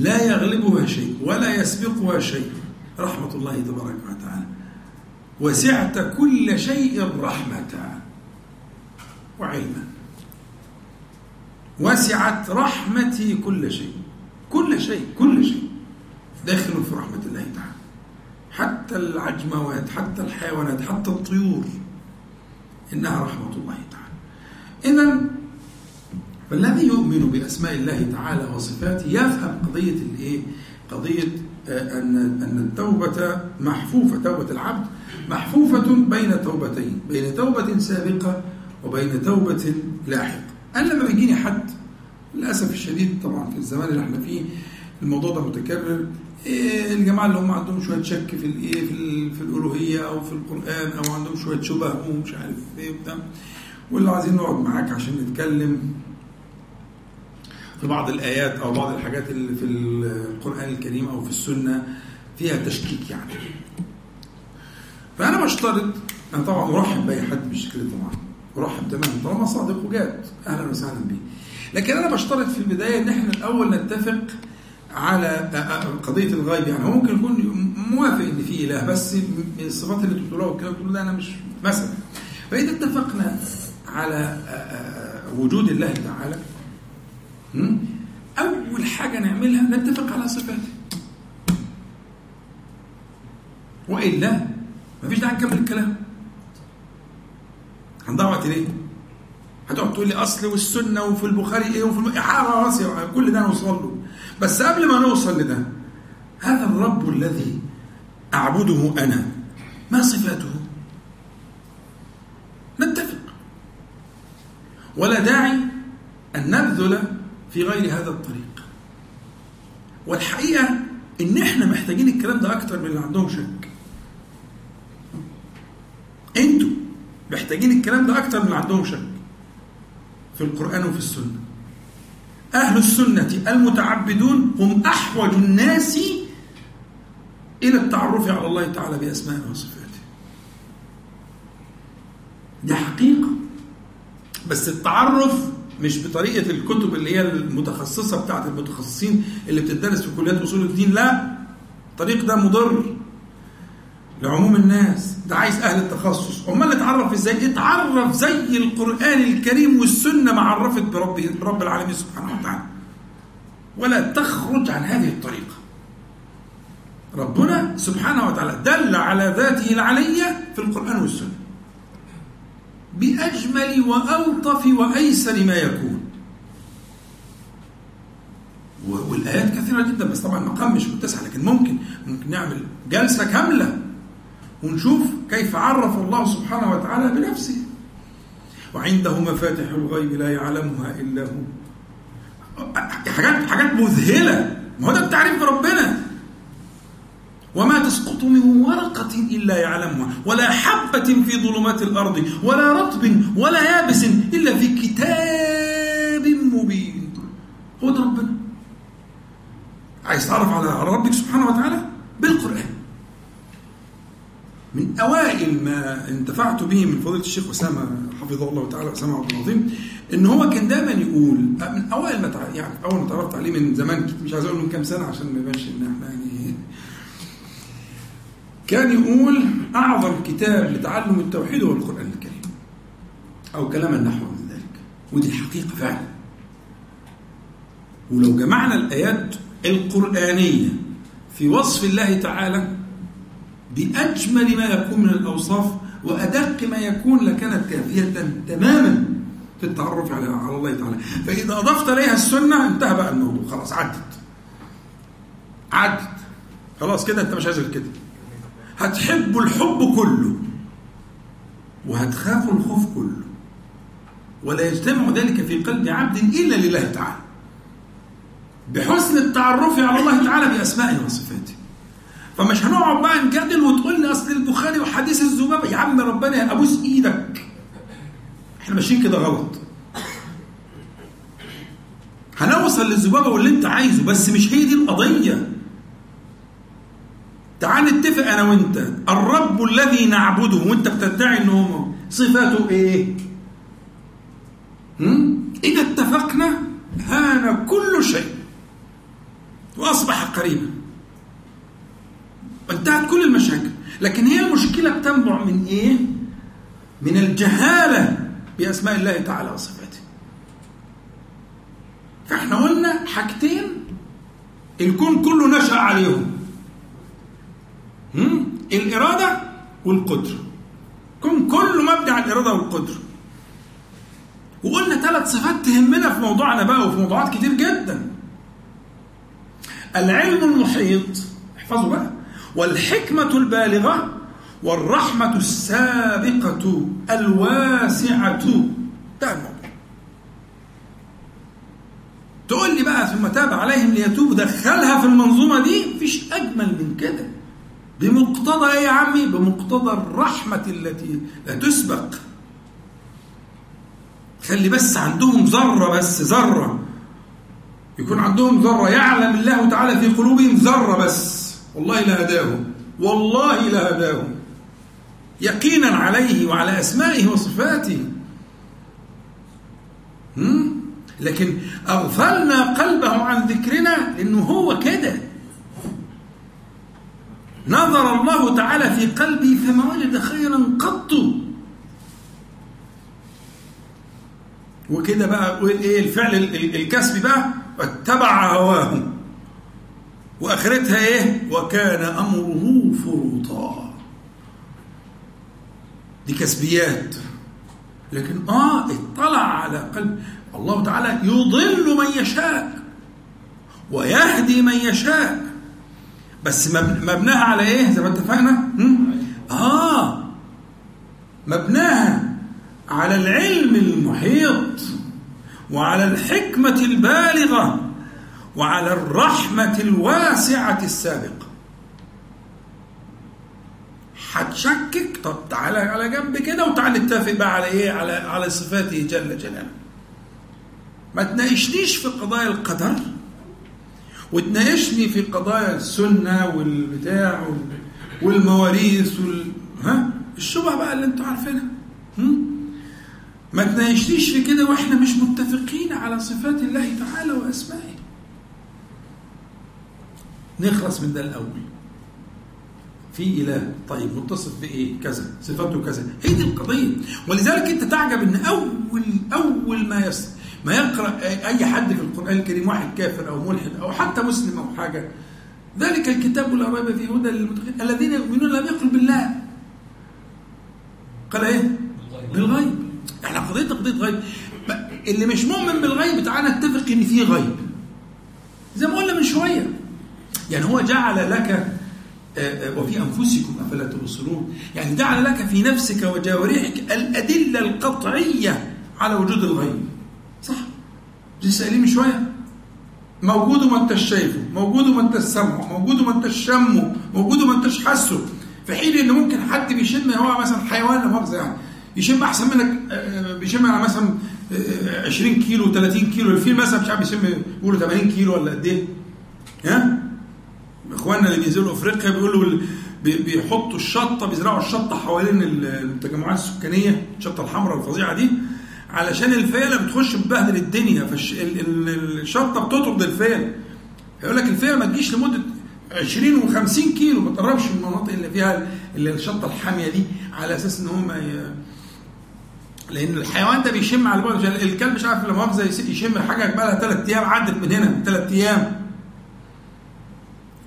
لا يغلبها شيء ولا يسبقها شيء. رحمة الله تبارك وتعالى. وسعت كل شيء رحمة. وعلما. وسعت رحمتي كل شيء. كل شيء كل شيء. داخل في رحمة الله تعالى. حتى العجموات حتى الحيوانات حتى الطيور. إنها رحمة الله تعالى. إذا فالذي يؤمن بأسماء الله تعالى وصفاته يفهم قضية الإيه؟ قضية آه، أن أن التوبة محفوفة توبة العبد محفوفة بين توبتين بين توبة سابقة وبين توبة لاحقة أنا لما بيجيني حد للأسف الشديد طبعا في الزمان اللي إحنا فيه الموضوع ده متكرر إيه الجماعة اللي هم عندهم شوية شك في الإيه في, في الألوهية أو في القرآن أو عندهم شوية شبه ومش عارف إيه وبتاع واللي عايزين نقعد معاك عشان نتكلم في بعض الآيات أو بعض الحاجات اللي في القرآن الكريم أو في السنة فيها تشكيك يعني. فأنا بشترط أنا طبعا أرحب بأي حد بالشكل ده طبعا أرحب تماما. طالما صادق وجاد أهلا وسهلا بيه. لكن أنا بشترط في البداية إن إحنا الأول نتفق على قضية الغيب يعني. هو ممكن يكون موافق إن في إله بس من الصفات اللي بتقولها والكلام ده أنا مش مثلا. فإذا اتفقنا على وجود الله تعالى? أول حاجة نعملها نتفق على صفاته وإلا مفيش داعي نكمل الكلام. هنضيع وقت ليه؟ هتقعد تقول لي أصل والسنة وفي البخاري إيه وفي الم... راسي كل ده نوصل له. بس قبل ما نوصل لده هذا الرب الذي أعبده أنا ما صفاته؟ نتفق. ولا داعي أن نبذل في غير هذا الطريق. والحقيقة إن إحنا محتاجين الكلام ده أكتر من اللي عندهم شك. أنتوا محتاجين الكلام ده أكتر من اللي عندهم شك. في القرآن وفي السنة. أهل السنة المتعبدون هم أحوج الناس إلى التعرف على الله تعالى بأسمائه وصفاته. دي حقيقة. بس التعرف مش بطريقة الكتب اللي هي المتخصصة بتاعت المتخصصين اللي بتدرس في كليات أصول الدين لا. الطريق ده مضر لعموم الناس. ده عايز أهل التخصص. أمال اتعرف إزاي؟ اتعرف زي القرآن الكريم والسنة ما عرفت برب برب العالمين سبحانه وتعالى. ولا تخرج عن هذه الطريقة. ربنا سبحانه وتعالى دل على ذاته العليه في القرآن والسنة. بأجمل وألطف وأيسر ما يكون. والآيات كثيرة جدا بس طبعا المقام مش متسع لكن ممكن ممكن نعمل جلسة كاملة ونشوف كيف عرف الله سبحانه وتعالى بنفسه. وعنده مفاتح الغيب لا يعلمها إلا هو. حاجات حاجات مذهلة. ما هو ده التعريف بربنا. وما تسقط من ورقة إلا يعلمها ولا حبة في ظلمات الأرض ولا رطب ولا يابس إلا في كتاب مبين. هو ده ربنا. عايز تعرف على ربك سبحانه وتعالى؟ بالقرآن. من أوائل ما انتفعت به من فضيلة الشيخ أسامة حفظه الله تعالى أسامة عبد العظيم إن هو كان دايما يقول من أوائل ما يعني أول ما تعرفت عليه من زمان مش عايز أقول من كام سنة عشان ما يبانش إن إحنا يعني كان يقول أعظم كتاب لتعلم التوحيد هو القرآن الكريم أو كلام النحو من ذلك. ودي حقيقة فعلا. ولو جمعنا الآيات القرآنية في وصف الله تعالى بأجمل ما يكون من الأوصاف وأدق ما يكون لكانت كافية تماما في التعرف على على الله تعالى. فإذا أضفت إليها السنة انتهى بقى الموضوع. خلاص عدت. عدت. خلاص كده؟ أنت مش عايز كده. هتحبوا الحب كله وهتخافوا الخوف كله ولا يجتمع ذلك في قلب عبد إلا لله تعالى. بحسن التعرف على الله تعالى بأسمائه وصفاته. فمش هنقعد بقى نجادل وتقول لي أصل البخاري وحديث الذبابه يا عم ربنا ابوس إيدك. إحنا ماشيين كده غلط. هنوصل للذبابه واللي أنت عايزه بس مش هي دي القضية. تعال نتفق أنا وأنت. الرب الذي نعبده وأنت بتدعي إن هو صفاته إيه؟ إذا اتفقنا هان كل شيء. وأصبح قريبا. وانتهت كل المشاكل. لكن هي المشكلة بتنبع من إيه؟ من الجهالة بأسماء الله تعالى وصفاته. فإحنا قلنا حاجتين الكون كله نشأ عليهم. هم؟ الإرادة والقدرة الكون كله مبني على الإرادة والقدرة وقلنا ثلاث صفات تهمنا في موضوعنا بقى وفي موضوعات كتير جدا. العلم المحيط احفظوا بقى والحكمة البالغة والرحمة السابقة الواسعة. ده الموضوع. تقول لي بقى ثم تاب عليهم ليتوبوا دخلها في المنظومة دي؟ مفيش أجمل من كده. بمقتضى إيه يا عمي؟ بمقتضى الرحمة التي لا تسبق. خلي بس عندهم ذرة بس ذرة. يكون عندهم ذرة. يعلم الله تعالى في قلوبهم ذرة بس. والله لهداهم والله لهداهم يقينا عليه وعلى أسمائه وصفاته؟ لكن أغفلنا قلبه عن ذكرنا لأنه هو كده. نظر الله تعالى في قلبه فما وجد خيرا قط. وكده بقى إيه الفعل الكسب بقى؟ واتبع هواه. وآخرتها إيه؟ وكان أمره فرطا دي كسبيات. لكن آه اطلع على قلب. الله تعالى يضل من يشاء ويهدي من يشاء. بس مبناها على إيه؟ زي ما اتفقنا آه. مبناها على العلم المحيط وعلى الحكمة البالغة وعلى الرحمة الواسعة السابقة. هتشكك؟ طب تعالى على جنب كده وتعالى نتفق بقى على إيه؟ على على صفاته جل جلاله. ما تناقشنيش في قضايا القدر. وتناقشني في قضايا السنة والبتاع والمواريث وال... ها؟ الشبهة بقى اللي أنتوا عارفينها. ما تناقشنيش في كده وإحنا مش متفقين على صفات الله تعالى وأسمائه. نخلص من ده الأول. في إله. طيب متصف بإيه؟ كذا. صفاته كذا. هي دي القضية. ولذلك أنت تعجب إن اول أول ما يس ما يقرأ أي حد في القرآن الكريم واحد كافر أو ملحد أو حتى مسلم أو حاجة. ذلك الكتاب لا ريب فيه هدى للمتقين الذين يؤمنون لم يقل بالله. قال إيه؟ بالغيب. إحنا قضيتنا قضية غيب. اللي مش مؤمن بالغيب تعالى نتفق إن في غيب. زي ما قلنا من شوية. يعني هو جعل لك وفي أنفسكم أفلا تبصرون. يعني جعل لك في نفسك وجوارحك الأدلة القطعية على وجود الغيب. لسه قايلين من شوية. موجود وما انتش شايفه موجود وما انتش سامعه موجود وما انتش شمه موجود وما انتش حاسه. في حين إن ممكن حد بيشم هو مثلا حيوان مؤاخذة يعني يشم أحسن منك بيشم على مثلا 20 كيلو 30 كيلو. الفيل مثلا مش عارف بيشم بيقولوا 80 كيلو ولا قد إيه. ها؟ إخواننا اللي بينزلوا أفريقيا بيقولوا بيحطوا الشطة بيزرعوا الشطة حوالين التجمعات السكانية الشطة الحمراء الفظيعة دي. علشان الفيلة بتخش بتبهدل الدنيا فالشطه بتطرد الفيل يقول لك الفيلة ما تجيش لمدة 20 و50 كيلو ما تقربش من المناطق اللي فيها اللي الشطه الحامية دي على أساس إن هم ي... لأن الحيوان ده بيشم على بعد الكلب مش عارف لما مؤاخذة يشم حاجة بقى لها ثلاث أيام عدت من هنا من ثلاث أيام.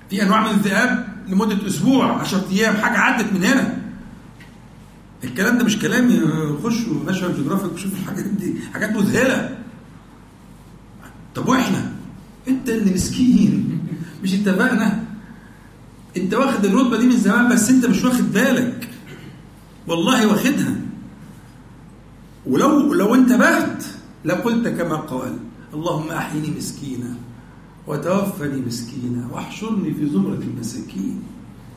في أنواع من الذئاب لمدة أسبوع 10 أيام حاجة عدت من هنا. الكلام ده مش كلامي خشوا National Geographic وشوفوا الحاجات دي حاجات مذهلة. طب وإحنا؟ إنت اللي مسكين. مش اتفقنا؟ إنت واخد الرتبة دي من زمان بس إنت مش واخد بالك. والله واخدها. ولو لو انتبهت لقلت كما قال اللهم أحيني مسكينا وتوفني مسكينا واحشرني في زمرة المساكين.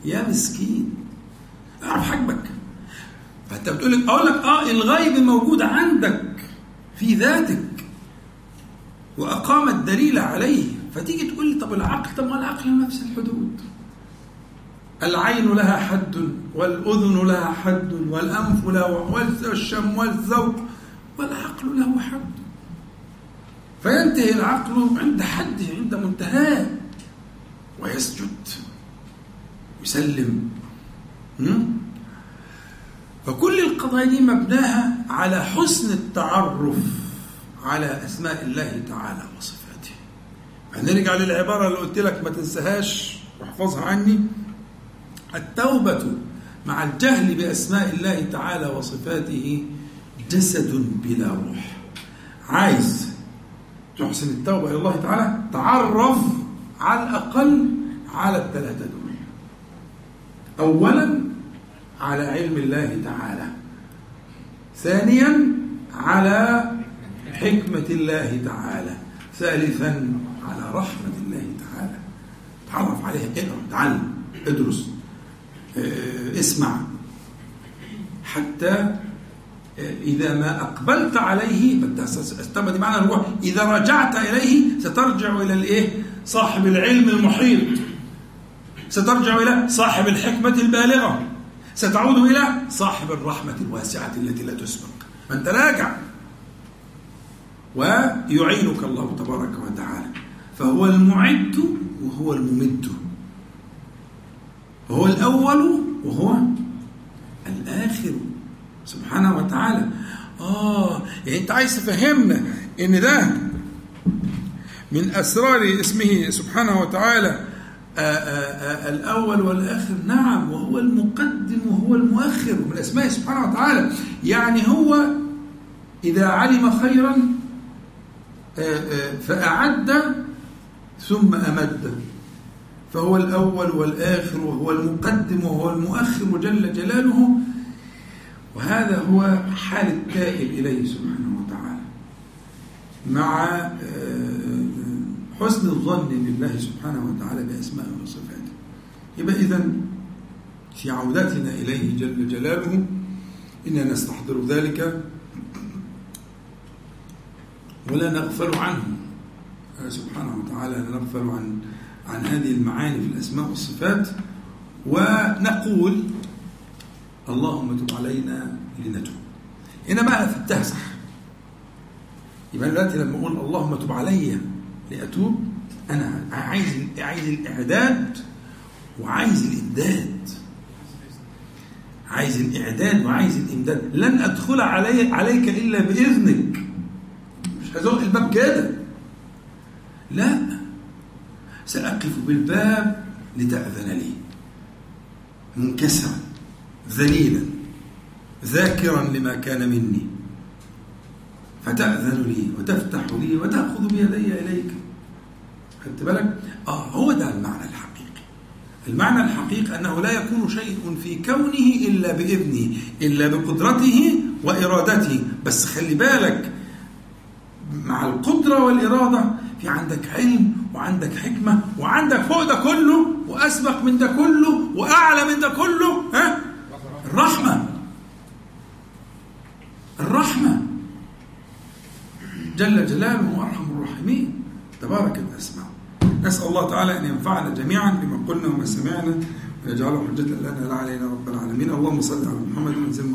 يا مسكين. أعرف حجمك. فانت بتقول أقول لك آه الغيب موجود عندك في ذاتك. وأقام الدليل عليه. فتيجي تقول لي طب العقل طب ما العقل نفس الحدود. العين لها حد والأذن لها حد والأنف له والشم والذوق والعقل له حد. فينتهي العقل عند حده عند منتهاه. ويسجد يسلم فكل القضايا دي مبناها على حسن التعرف على أسماء الله تعالى وصفاته. هنرجع للعبارة اللي قلت لك ما تنساهاش واحفظها عني. التوبة مع الجهل بأسماء الله تعالى وصفاته جسد بلا روح. عايز تحسن التوبة إلى الله تعالى؟ تعرف على الأقل على الثلاثة دول. أولا على علم الله تعالى. ثانيا على حكمة الله تعالى. ثالثا على رحمة الله تعالى. تعرف عليها اقرأ تعلم ادرس آه اسمع. حتى آه إذا ما أقبلت عليه دي معنى الروح. إذا رجعت إليه سترجع إلى الإيه؟ صاحب العلم المحيط. سترجع إلى صاحب الحكمة البالغة. ستعود إلى صاحب الرحمة الواسعة التي لا تسبق. فأنت راجع ويعينك الله تبارك وتعالى. فهو المعد وهو الممد. هو الأول وهو الآخر. سبحانه وتعالى. آه يعني أنت عايز تفهمنا إن ده من أسرار اسمه سبحانه وتعالى. الأول والآخر. نعم وهو المقدم وهو المؤخر. من أسمائه سبحانه وتعالى. يعني هو إذا علم خيرا فأعد ثم أمد. فهو الأول والآخر وهو المقدم وهو المؤخر جل جلاله. وهذا هو حال التائب إليه سبحانه وتعالى. مع حسن الظن بالله سبحانه وتعالى بأسمائه وصفاته. يبقى إذا في عودتنا إليه جل جلاله إننا نستحضر ذلك ولا نغفل عنه. سبحانه وتعالى لا نغفل عن عن هذه المعاني في الأسماء والصفات ونقول اللهم تب علينا لنتوب. هنا بقى في يبقى دلوقتي لما أقول اللهم تب علي لاتوب أنا عايز عايز الإعداد وعايز الإمداد. عايز الإعداد وعايز الإمداد. لن أدخل علي عليك إلا بإذنك. مش هزق الباب كده لا. سأقف بالباب لتأذن لي. منكسرا. ذليلا. ذاكرا لما كان مني. فتأذن لي وتفتح لي وتأخذ بيدي إليك. خدت بالك؟ آه هو ده المعنى الحقيقي. المعنى الحقيقي أنه لا يكون شيء في كونه إلا بإذنه إلا بقدرته وإرادته. بس خلي بالك مع القدرة والإرادة في عندك علم وعندك حكمة وعندك فوق ده كله وأسبق من ده كله وأعلى من ده كله ها؟ الرحمة. الرحمة. جل جلاله أرحم الراحمين. تبارك الأسماء نسأل الله تعالى أن ينفعنا جميعا بما قلنا وما سمعنا ويجعله حجة لنا لا علينا رب العالمين. اللهم صل على محمد وانزل